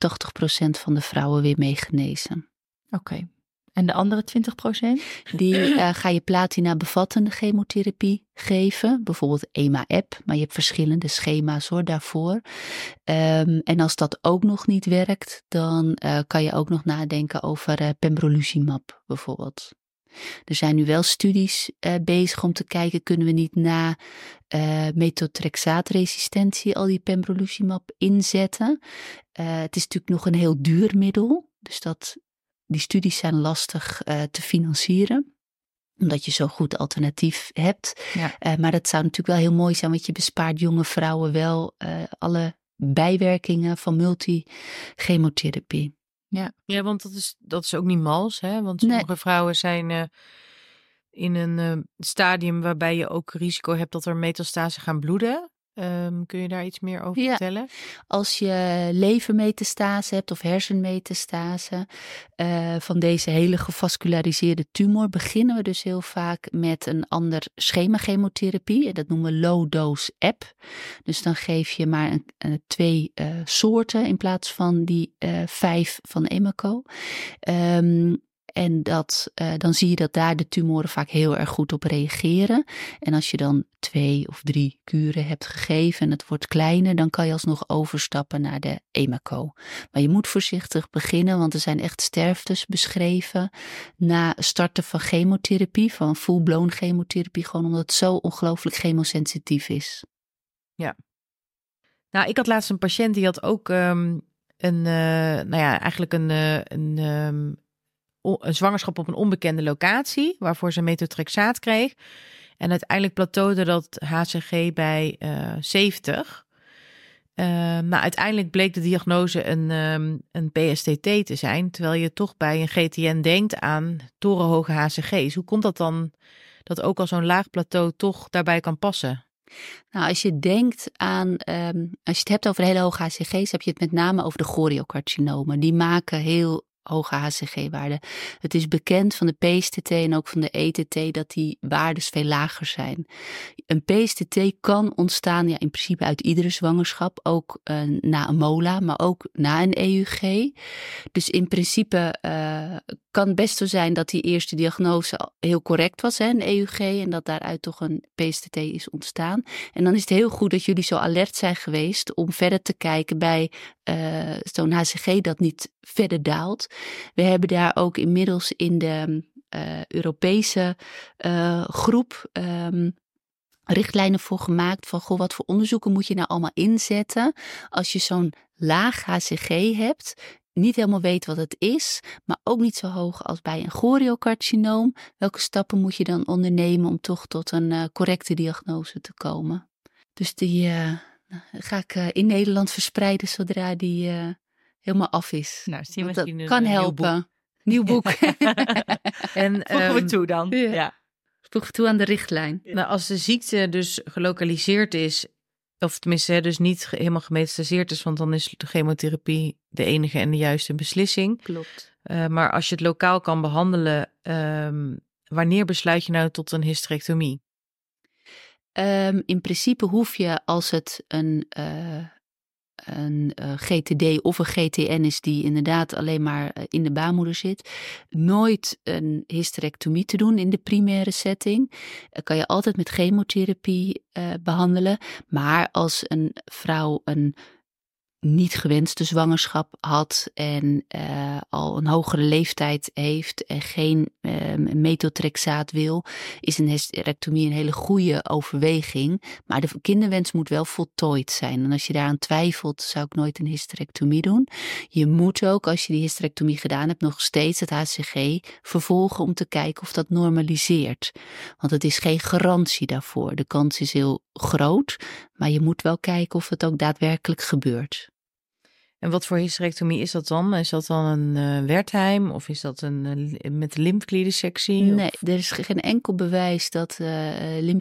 80% van de vrouwen weer mee genezen. Oké. En de andere 20%? Die uh, ga je platina bevattende chemotherapie geven. Bijvoorbeeld EMA-app, maar je hebt verschillende schema's hoor daarvoor. Um, en als dat ook nog niet werkt, dan uh, kan je ook nog nadenken over uh, pembrolizumab bijvoorbeeld. Er zijn nu wel studies bezig om te kijken, kunnen we niet na uh, methotrexaatresistentie al die pembrolizumab inzetten. Het is natuurlijk nog een heel duur middel, dus dat die studies zijn lastig uh, te financieren omdat je zo'n goed alternatief hebt. Ja. Uh, maar dat zou natuurlijk wel heel mooi zijn, want je bespaart jonge vrouwen wel uh, alle bijwerkingen van multichemotherapie. Ja. ja, want dat is, dat is ook niet mals, hè? Want sommige nee. vrouwen zijn uh, in een stadium waarbij je ook risico hebt dat er metastase gaan bloeden. Um, kun je daar iets meer over ja. vertellen? Als je levermetastase hebt of hersenmetastase uh, van deze hele gevasculariseerde tumor, beginnen we dus heel vaak met een ander schema chemotherapie. Dat noemen we low dose app. Dus dan geef je maar een, een, twee uh, soorten in plaats van die uh, vijf van Emaco. Um, en dat, uh, dan zie je dat daar de tumoren vaak heel erg goed op reageren. En als je dan twee of drie kuren hebt gegeven en het wordt kleiner, dan kan je alsnog overstappen naar de EMACO. Maar je moet voorzichtig beginnen, want er zijn echt sterftes beschreven na starten van chemotherapie, van full-blown chemotherapie, gewoon omdat het zo ongelooflijk chemosensitief is. Ja. Nou, ik had laatst een patiënt die had ook um, een, uh, nou ja, eigenlijk een, uh, een um, een zwangerschap op een onbekende locatie, waarvoor ze methotrexaat kreeg. En uiteindelijk plateaute dat HCG bij uh, 70. Uh, maar uiteindelijk bleek de diagnose een, um, een PSTT te zijn, terwijl je toch bij een GTN denkt aan torenhoge HCG's. Hoe komt dat dan dat ook al zo'n laag plateau toch daarbij kan passen? Nou, als je denkt aan, um, als je het hebt over hele hoge HCG's, heb je het met name over de choriocarcinomen. Die maken heel hoge HCG-waarden. Het is bekend van de PSTT en ook van de ETT dat die waardes veel lager zijn. Een PSTT kan ontstaan ja, in principe uit iedere zwangerschap, ook uh, na een MOLA, maar ook na een EUG. Dus in principe uh, kan best zo zijn dat die eerste diagnose heel correct was, hè, een EUG, en dat daaruit toch een PSTT is ontstaan. En dan is het heel goed dat jullie zo alert zijn geweest om verder te kijken bij uh, zo'n HCG dat niet verder daalt. We hebben daar ook inmiddels in de uh, Europese uh, groep um, richtlijnen voor gemaakt van goh, wat voor onderzoeken moet je nou allemaal inzetten als je zo'n laag HCG hebt, niet helemaal weet wat het is, maar ook niet zo hoog als bij een choriocarcinoom. Welke stappen moet je dan ondernemen om toch tot een uh, correcte diagnose te komen? Dus die ga ik in Nederland verspreiden zodra die helemaal af is. Nou, zie dat kan helpen. Nieuw boek. (laughs) en (laughs) voegen we um, toe dan. Ja. ja. Voeg toe aan de richtlijn. Nou, als de ziekte dus gelokaliseerd is, of tenminste dus niet helemaal gemetastaseerd is, want dan is de chemotherapie de enige en de juiste beslissing. Klopt. Uh, maar als je het lokaal kan behandelen, um, wanneer besluit je nou tot een hysterectomie? Um, in principe hoef je als het een, uh, een uh, GTD of een GTN is die inderdaad alleen maar uh, in de baarmoeder zit, nooit een hysterectomie te doen in de primaire setting. Uh, kan je altijd met chemotherapie behandelen. Maar als een vrouw een niet gewenste zwangerschap had en uh, al een hogere leeftijd heeft en geen uh, metotrexaat wil, is een hysterectomie een hele goede overweging. Maar de kinderwens moet wel voltooid zijn. En als je daaraan twijfelt, zou ik nooit een hysterectomie doen. Je moet ook, als je die hysterectomie gedaan hebt, nog steeds het HCG vervolgen om te kijken of dat normaliseert. Want het is geen garantie daarvoor. De kans is heel groot, maar je moet wel kijken of het ook daadwerkelijk gebeurt. En wat voor hysterectomie is dat dan? Is dat dan een uh, Wertheim of is dat een uh, met lymfkliedensectie? Nee, of? er is geen enkel bewijs dat uh,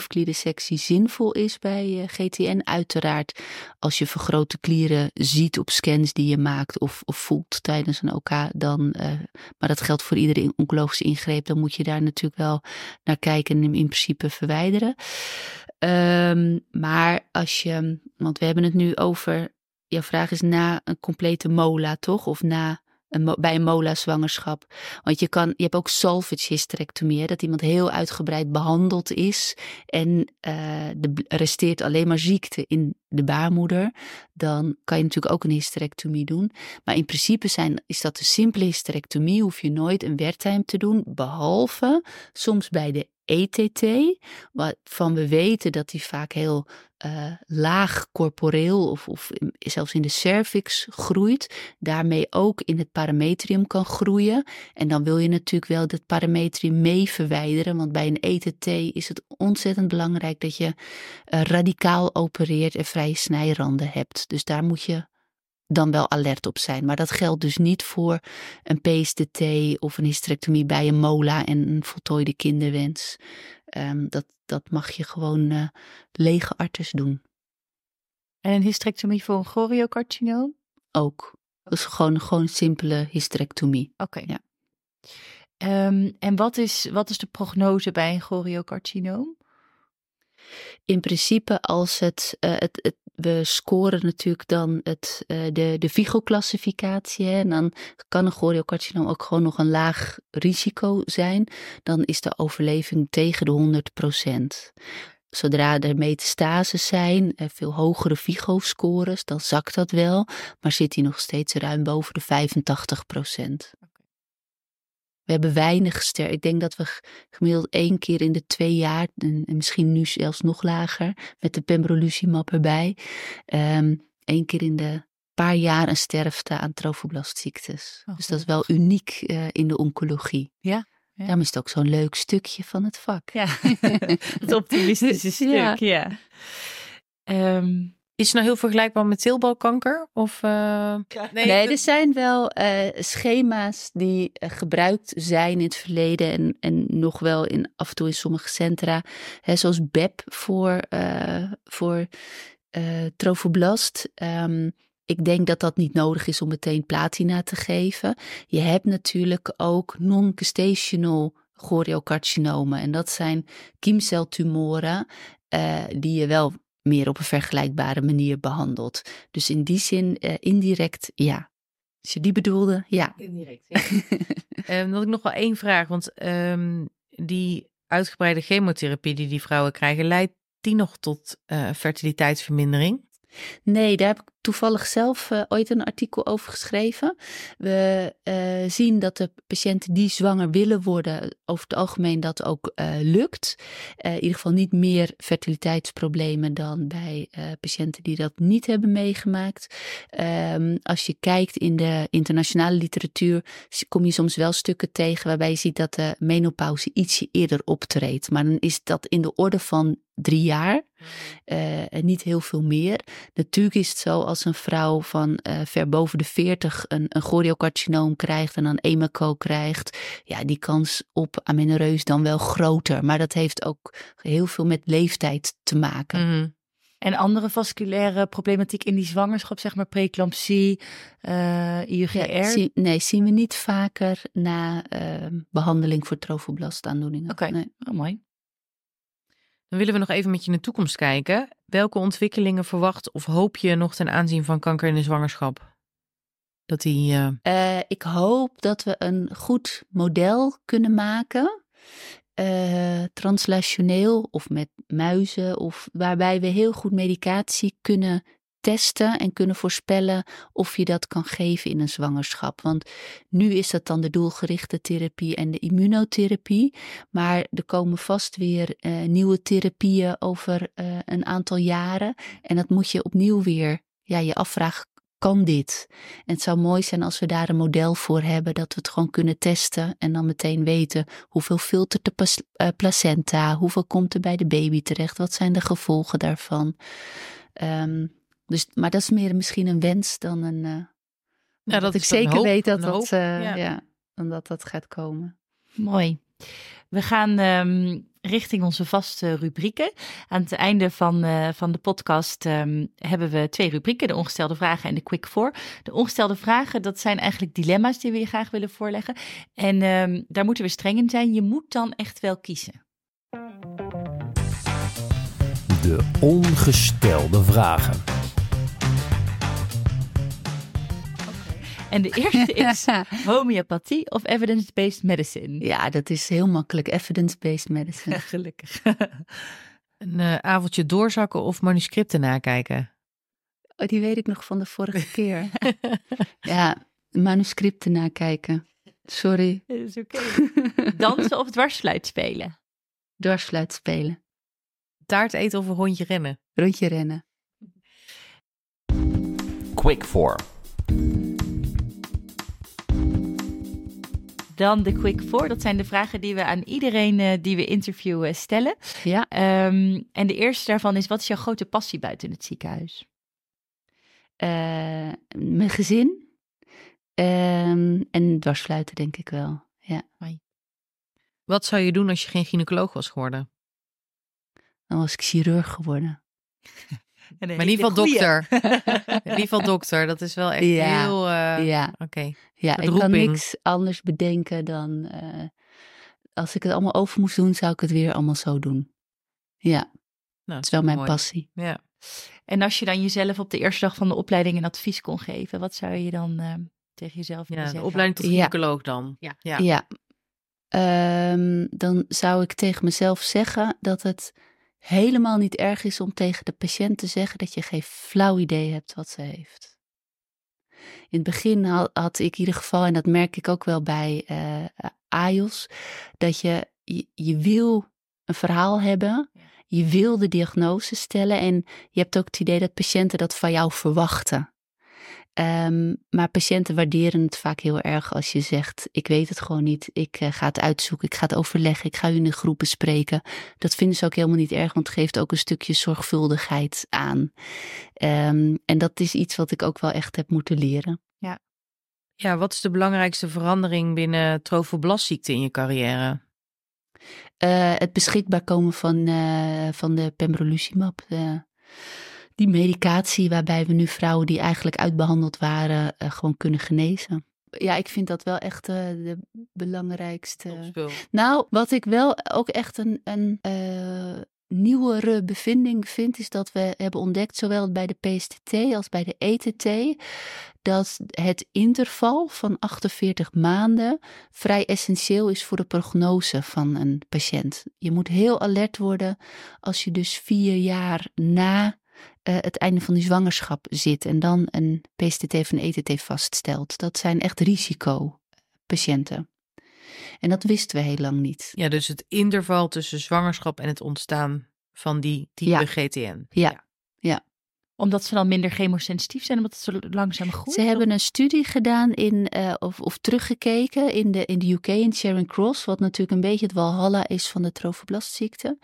zinvol is bij GTN. Uiteraard, als je vergrote klieren ziet op scans die je maakt of, of voelt tijdens een OK, dan, maar dat geldt voor iedere oncologische ingreep, dan moet je daar natuurlijk wel naar kijken en hem in principe verwijderen. Um, maar als je, want we hebben het nu over jouw vraag is na een complete mola, toch? Of na een, bij een mola-zwangerschap. Want je, kan, je hebt ook salvage hysterectomie, dat iemand heel uitgebreid behandeld is en uh, de, resteert alleen maar ziekte in de baarmoeder. Dan kan je natuurlijk ook een hysterectomie doen. Maar in principe zijn, is dat een simpele hysterectomie, hoef je nooit een wertheim te doen, behalve soms bij de ETT, waarvan we weten dat die vaak heel uh, laag corporeel of, of zelfs in de cervix groeit, daarmee ook in het parametrium kan groeien. En dan wil je natuurlijk wel dat parametrium mee verwijderen, want bij een ETT is het ontzettend belangrijk dat je uh, radicaal opereert en vrije snijranden hebt. Dus daar moet je dan wel alert op zijn. Maar dat geldt dus niet voor een PSDT of een hysterectomie bij een mola en een voltooide kinderwens. Um, dat, dat mag je gewoon uh, lege arters doen. En een hysterectomie voor een choriocarcinoom? Ook. Is gewoon, gewoon simpele hysterectomie. Oké. Ja. Um, en wat is, wat is de prognose bij een choriocarcinoom? In principe, als het, uh, het, het we scoren natuurlijk dan het, uh, de, de Vigo-classificatie. En dan kan een choriocarcinoom ook gewoon nog een laag risico zijn. Dan is de overleving tegen de 100 procent. Zodra er metastases zijn, veel hogere Vigo-scores, dan zakt dat wel. Maar zit hij nog steeds ruim boven de 85 procent. We hebben weinig ster. Ik denk dat we gemiddeld één keer in de twee jaar, en misschien nu zelfs nog lager, met de pembrolizumab erbij, um, één keer in de paar jaar een sterfte aan trofoblastziektes. Oh, dus dat is wel uniek uh, in de oncologie. Ja, Daarom is het ook zo'n leuk stukje van het vak. Ja, (laughs) het optimistische (laughs) stuk, Ja. ja. Ehm, Is het nou heel vergelijkbaar met teelbalkanker? Of, eh, Nee, dat- er zijn wel eh, schema's die eh, gebruikt zijn in het verleden en, en nog wel in, af en toe in sommige centra. Hè, zoals BEP voor, eh voor eh, trofoblast. Ehm, ik denk dat dat niet nodig is om meteen platina te geven. Je hebt natuurlijk ook non-gestational choriocarcinomen. En dat zijn kiemceltumoren eh, die je wel meer op een vergelijkbare manier behandelt. Dus in die zin eh, indirect ja. Als je die bedoelde, ja. Indirect, ja. (laughs) Ehm, dan had ik nog wel één vraag. Want ehm, die uitgebreide chemotherapie die die vrouwen krijgen, leidt die nog tot eh, fertiliteitsvermindering? Nee, daar heb ik toevallig zelf eh, ooit een artikel over geschreven. We eh, zien dat de patiënten die zwanger willen worden, over het algemeen dat ook eh, lukt. In ieder geval niet meer fertiliteitsproblemen dan bij patiënten die dat niet hebben meegemaakt. Ehm, als je kijkt in de internationale literatuur, kom je soms wel stukken tegen waarbij je ziet dat de menopauze ietsje eerder optreedt. Maar dan is dat in de orde van drie jaar. Eh, en niet heel veel meer. Natuurlijk is het zo als een vrouw van eh, ver boven de 40 een, een choriocarcinoom krijgt en dan EMACO krijgt. Ja, die kans op amenorreus dan wel groter. Maar dat heeft ook heel veel met leeftijd te maken. Mhm. en andere vasculaire problematiek in die zwangerschap, zeg maar preeclampsie, eh IUGR. Ja, zie- nee, zien we niet vaker na eh, behandeling voor trofoblastaandoeningen. Oké. Nee. Oh, mooi. Dan willen we nog even met je naar de toekomst kijken. Welke ontwikkelingen verwacht of hoop je nog ten aanzien van kanker in de zwangerschap? Dat die. eh, Eh, ik hoop dat we een goed model kunnen maken. eh, translationeel of met muizen. Of waarbij we heel goed medicatie kunnen testen en kunnen voorspellen of je dat kan geven in een zwangerschap. Want nu is dat dan de doelgerichte therapie en de immunotherapie. Maar er komen vast weer eh, nieuwe therapieën over eh, een aantal jaren. En dat moet je opnieuw weer ja, je afvragen, kan dit? En het zou mooi zijn als we daar een model voor hebben, dat we het gewoon kunnen testen en dan meteen weten hoeveel filtert de eh, placenta, hoeveel komt er bij de baby terecht, wat zijn de gevolgen daarvan. Ehm, dus, maar dat is meer misschien een wens dan een. eh, dat dat ik zeker hoop, weet dat dat, eh, ja. ja. dan dat dat gaat komen. Mooi. We gaan ehm, richting onze vaste rubrieken. Aan het einde van, eh, van de podcast ehm, hebben we twee rubrieken: de ongestelde vragen en de quick four. De ongestelde vragen, dat zijn eigenlijk dilemma's die we je graag willen voorleggen. En ehm, daar moeten we streng in zijn. Je moet dan echt wel kiezen. De ongestelde vragen. En de eerste is (laughs) homeopathie of evidence-based medicine. Ja, dat is heel makkelijk. Evidence-based medicine. (laughs) Gelukkig. (laughs) een eh, avondje doorzakken of manuscripten nakijken? Oh, die weet ik nog van de vorige keer. ja, manuscripten nakijken. Sorry. Dat is oké. Dansen of dwarsfluit spelen? Dwarsfluit spelen. Taart eten of een rondje rennen? Rondje rennen. Quick for. Dan de quick four. Dat zijn de vragen die we aan iedereen eh, die we interviewen stellen. Ja. Ehm, en de eerste daarvan is: wat is jouw grote passie buiten het ziekenhuis? Eh, mijn gezin. Ehm, en dwarsfluiten denk ik wel. Ja. Wat zou je doen als je geen gynaecoloog was geworden? Dan was ik chirurg geworden. (laughs) Maar in ieder geval dokter. (laughs) In ieder geval dokter. Dat is wel echt Ja, heel... eh, ja. Oké. Ja, ik kan niks anders bedenken dan... eh, als ik het allemaal over moest doen, zou ik het weer allemaal zo doen. Ja, Nou, dat is wel mijn mooi. passie. Ja. En als je dan jezelf op de eerste dag van de opleiding een advies kon geven, wat zou je dan eh, tegen jezelf willen ja, de zeggen? opleiding tot Ja. gynaecoloog dan. Ja. ja. Ja. Ehm, dan zou ik tegen mezelf zeggen dat het helemaal niet erg is om tegen de patiënt te zeggen dat je geen flauw idee hebt wat ze heeft. In het begin had, had ik in ieder geval, en dat merk ik ook wel bij eh AIOS, dat je, je, je wil een verhaal hebben, je wil de diagnose stellen en je hebt ook het idee dat patiënten dat van jou verwachten. Ehm, maar patiënten waarderen het vaak heel erg als je zegt: Ik weet het gewoon niet. Ik eh, ga het uitzoeken. Ik ga het overleggen. Ik ga u in een groep bespreken. Dat vinden ze ook helemaal niet erg, want het geeft ook een stukje zorgvuldigheid aan. Ehm, en dat is iets wat ik ook wel echt heb moeten leren. Ja. Ja, wat is de belangrijkste verandering binnen trofoblasziekte in je carrière? Uh, het beschikbaar komen van, uh, van de pembrolizumab. Die medicatie waarbij we nu vrouwen die eigenlijk uitbehandeld waren uh, gewoon kunnen genezen. Ja, ik vind dat wel echt de belangrijkste. Nou, wat ik wel ook echt een, een nieuwere bevinding vind, is dat we hebben ontdekt, zowel bij de PSTT als bij de ETT, dat het interval van 48 maanden vrij essentieel is voor de prognose van een patiënt. Je moet heel alert worden als je dus vier jaar na uh, het einde van die zwangerschap zit en dan een PSTT of een ETT vaststelt. Dat zijn echt risicopatiënten. En dat wisten we heel lang niet. Ja, dus het interval tussen zwangerschap en het ontstaan van die type ja. GTN. Ja. ja. ja omdat ze dan minder chemosensitief zijn, omdat het zo langzaam groeit? Ze hebben een studie gedaan in, uh, of, of teruggekeken in de, in de UK, in Charing Cross, wat natuurlijk een beetje het walhalla is van de trofoblastziekte.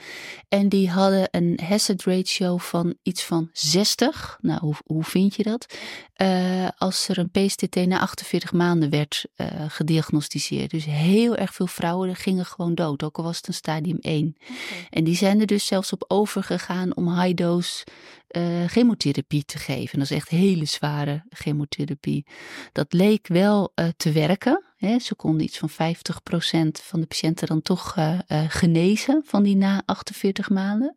En die hadden een hazard ratio van iets van 60. Nou, hoe, hoe vind je dat? Uh, als er een PSTT na 48 maanden werd uh, gediagnosticeerd. Dus heel erg veel vrouwen gingen gewoon dood, ook al was het een stadium 1. Okay. En die zijn er dus zelfs op overgegaan om high dose uh, chemotherapie te geven. Dat is echt hele zware chemotherapie. Dat leek wel te werken. Hè. Ze konden iets van 50% van de patiënten dan toch genezen van die na 48 maanden.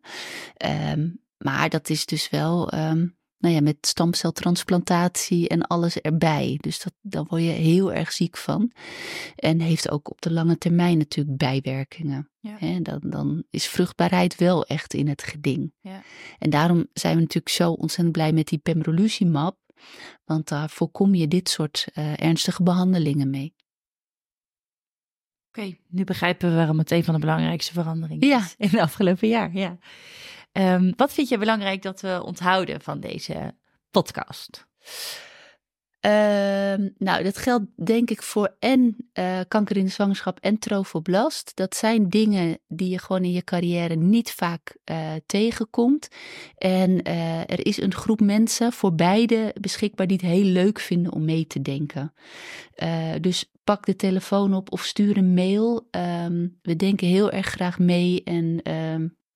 Um, maar dat is dus wel um, nou ja, met stamceltransplantatie en alles erbij. Dus dat, daar word je heel erg ziek van. En heeft ook op de lange termijn natuurlijk bijwerkingen. Ja. dan, dan is vruchtbaarheid wel echt in het geding. Ja. En daarom zijn we natuurlijk zo ontzettend blij met die pembrolizumab. Want daar voorkom je dit soort uh, ernstige behandelingen mee. Oké, okay, nu begrijpen we waarom het een van de belangrijkste veranderingen ja. is in het afgelopen jaar. Ja. Um, wat vind je belangrijk dat we onthouden van deze podcast? Uh, nou, dat geldt denk ik voor en uh, kanker in de zwangerschap en trofoblast. Dat zijn dingen die je gewoon in je carrière niet vaak uh, tegenkomt. En uh, er is een groep mensen voor beide beschikbaar die het heel leuk vinden om mee te denken. dus pak de telefoon op of stuur een mail. Um, we denken heel erg graag mee en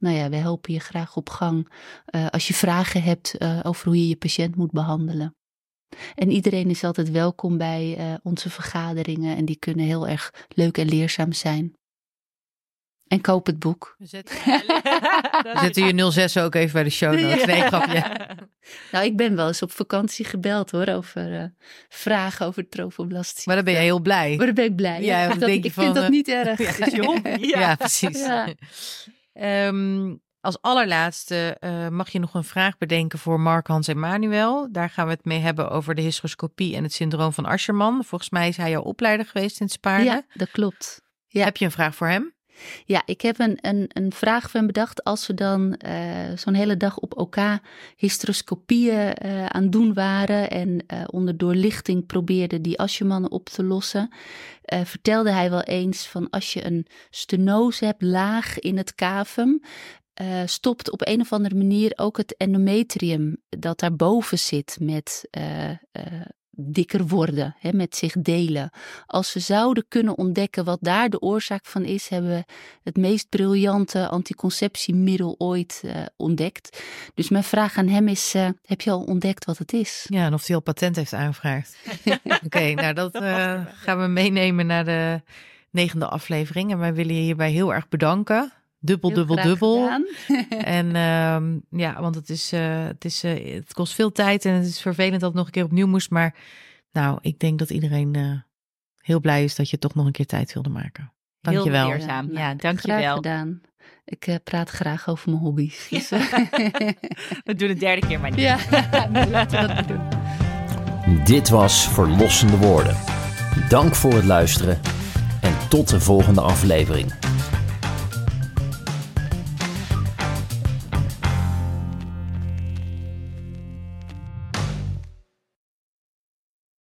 nou ja, we helpen je graag op gang uh, als je vragen hebt uh, over hoe je je patiënt moet behandelen. En iedereen is altijd welkom bij uh, onze vergaderingen en die kunnen heel erg leuk en leerzaam zijn. En koop het boek. We zetten, (laughs) we zetten je 06 ook even bij de show notes. Nee, grapje. Nou, ik ben wel eens op vakantie gebeld hoor, over uh, vragen over trofoblast. Maar dan ben je heel blij. Maar dan ben ik blij. Ja, ja. Dat, denk ik van, vind dat niet erg. (laughs) Ja, is je hobby. Ja, ja precies. Um, als allerlaatste uh, mag je nog een vraag bedenken voor Mark, Hans en Manuel. Daar gaan we het mee hebben over de hysteroscopie en het syndroom van Ascherman. Volgens mij is hij jouw opleider geweest in Spaarne. Ja, dat klopt. Ja. Heb je een vraag voor hem? Ja, ik heb een, een, een vraag hem bedacht. Als we dan uh, zo'n hele dag op OK hysteroscopieën uh, aan doen waren en uh, onder doorlichting probeerden die Aschermannen op te lossen, vertelde hij wel eens van als je een stenose hebt laag in het cavum, stopt op een of andere manier ook het endometrium dat daarboven zit met dikker worden, hè, met zich delen. Als we zouden kunnen ontdekken wat daar de oorzaak van is, hebben we het meest briljante anticonceptiemiddel ooit ontdekt. Dus mijn vraag aan hem is: heb je al ontdekt wat het is? Ja, en of hij al patent heeft aangevraagd. (laughs) Oké, okay, nou dat, dat gaan we meenemen naar de negende aflevering. En wij willen je hierbij heel erg bedanken dubbel, Heel dubbel, dubbel. (laughs) En um, ja, want het, is, uh, het, is, uh, het kost veel tijd en het is vervelend dat het nog een keer opnieuw moest. Maar nou, ik denk dat iedereen uh, heel blij is dat je toch nog een keer tijd wilde maken. Dankjewel. Heel leerzaam. Ja, ja dankjewel. Graag gedaan. Ik praat graag over mijn hobby's. Dus, (laughs) we doen het derde keer maar niet. Ja, (laughs) laten we dat doen. Dit was Verlossende Woorden. Dank voor het luisteren en tot de volgende aflevering.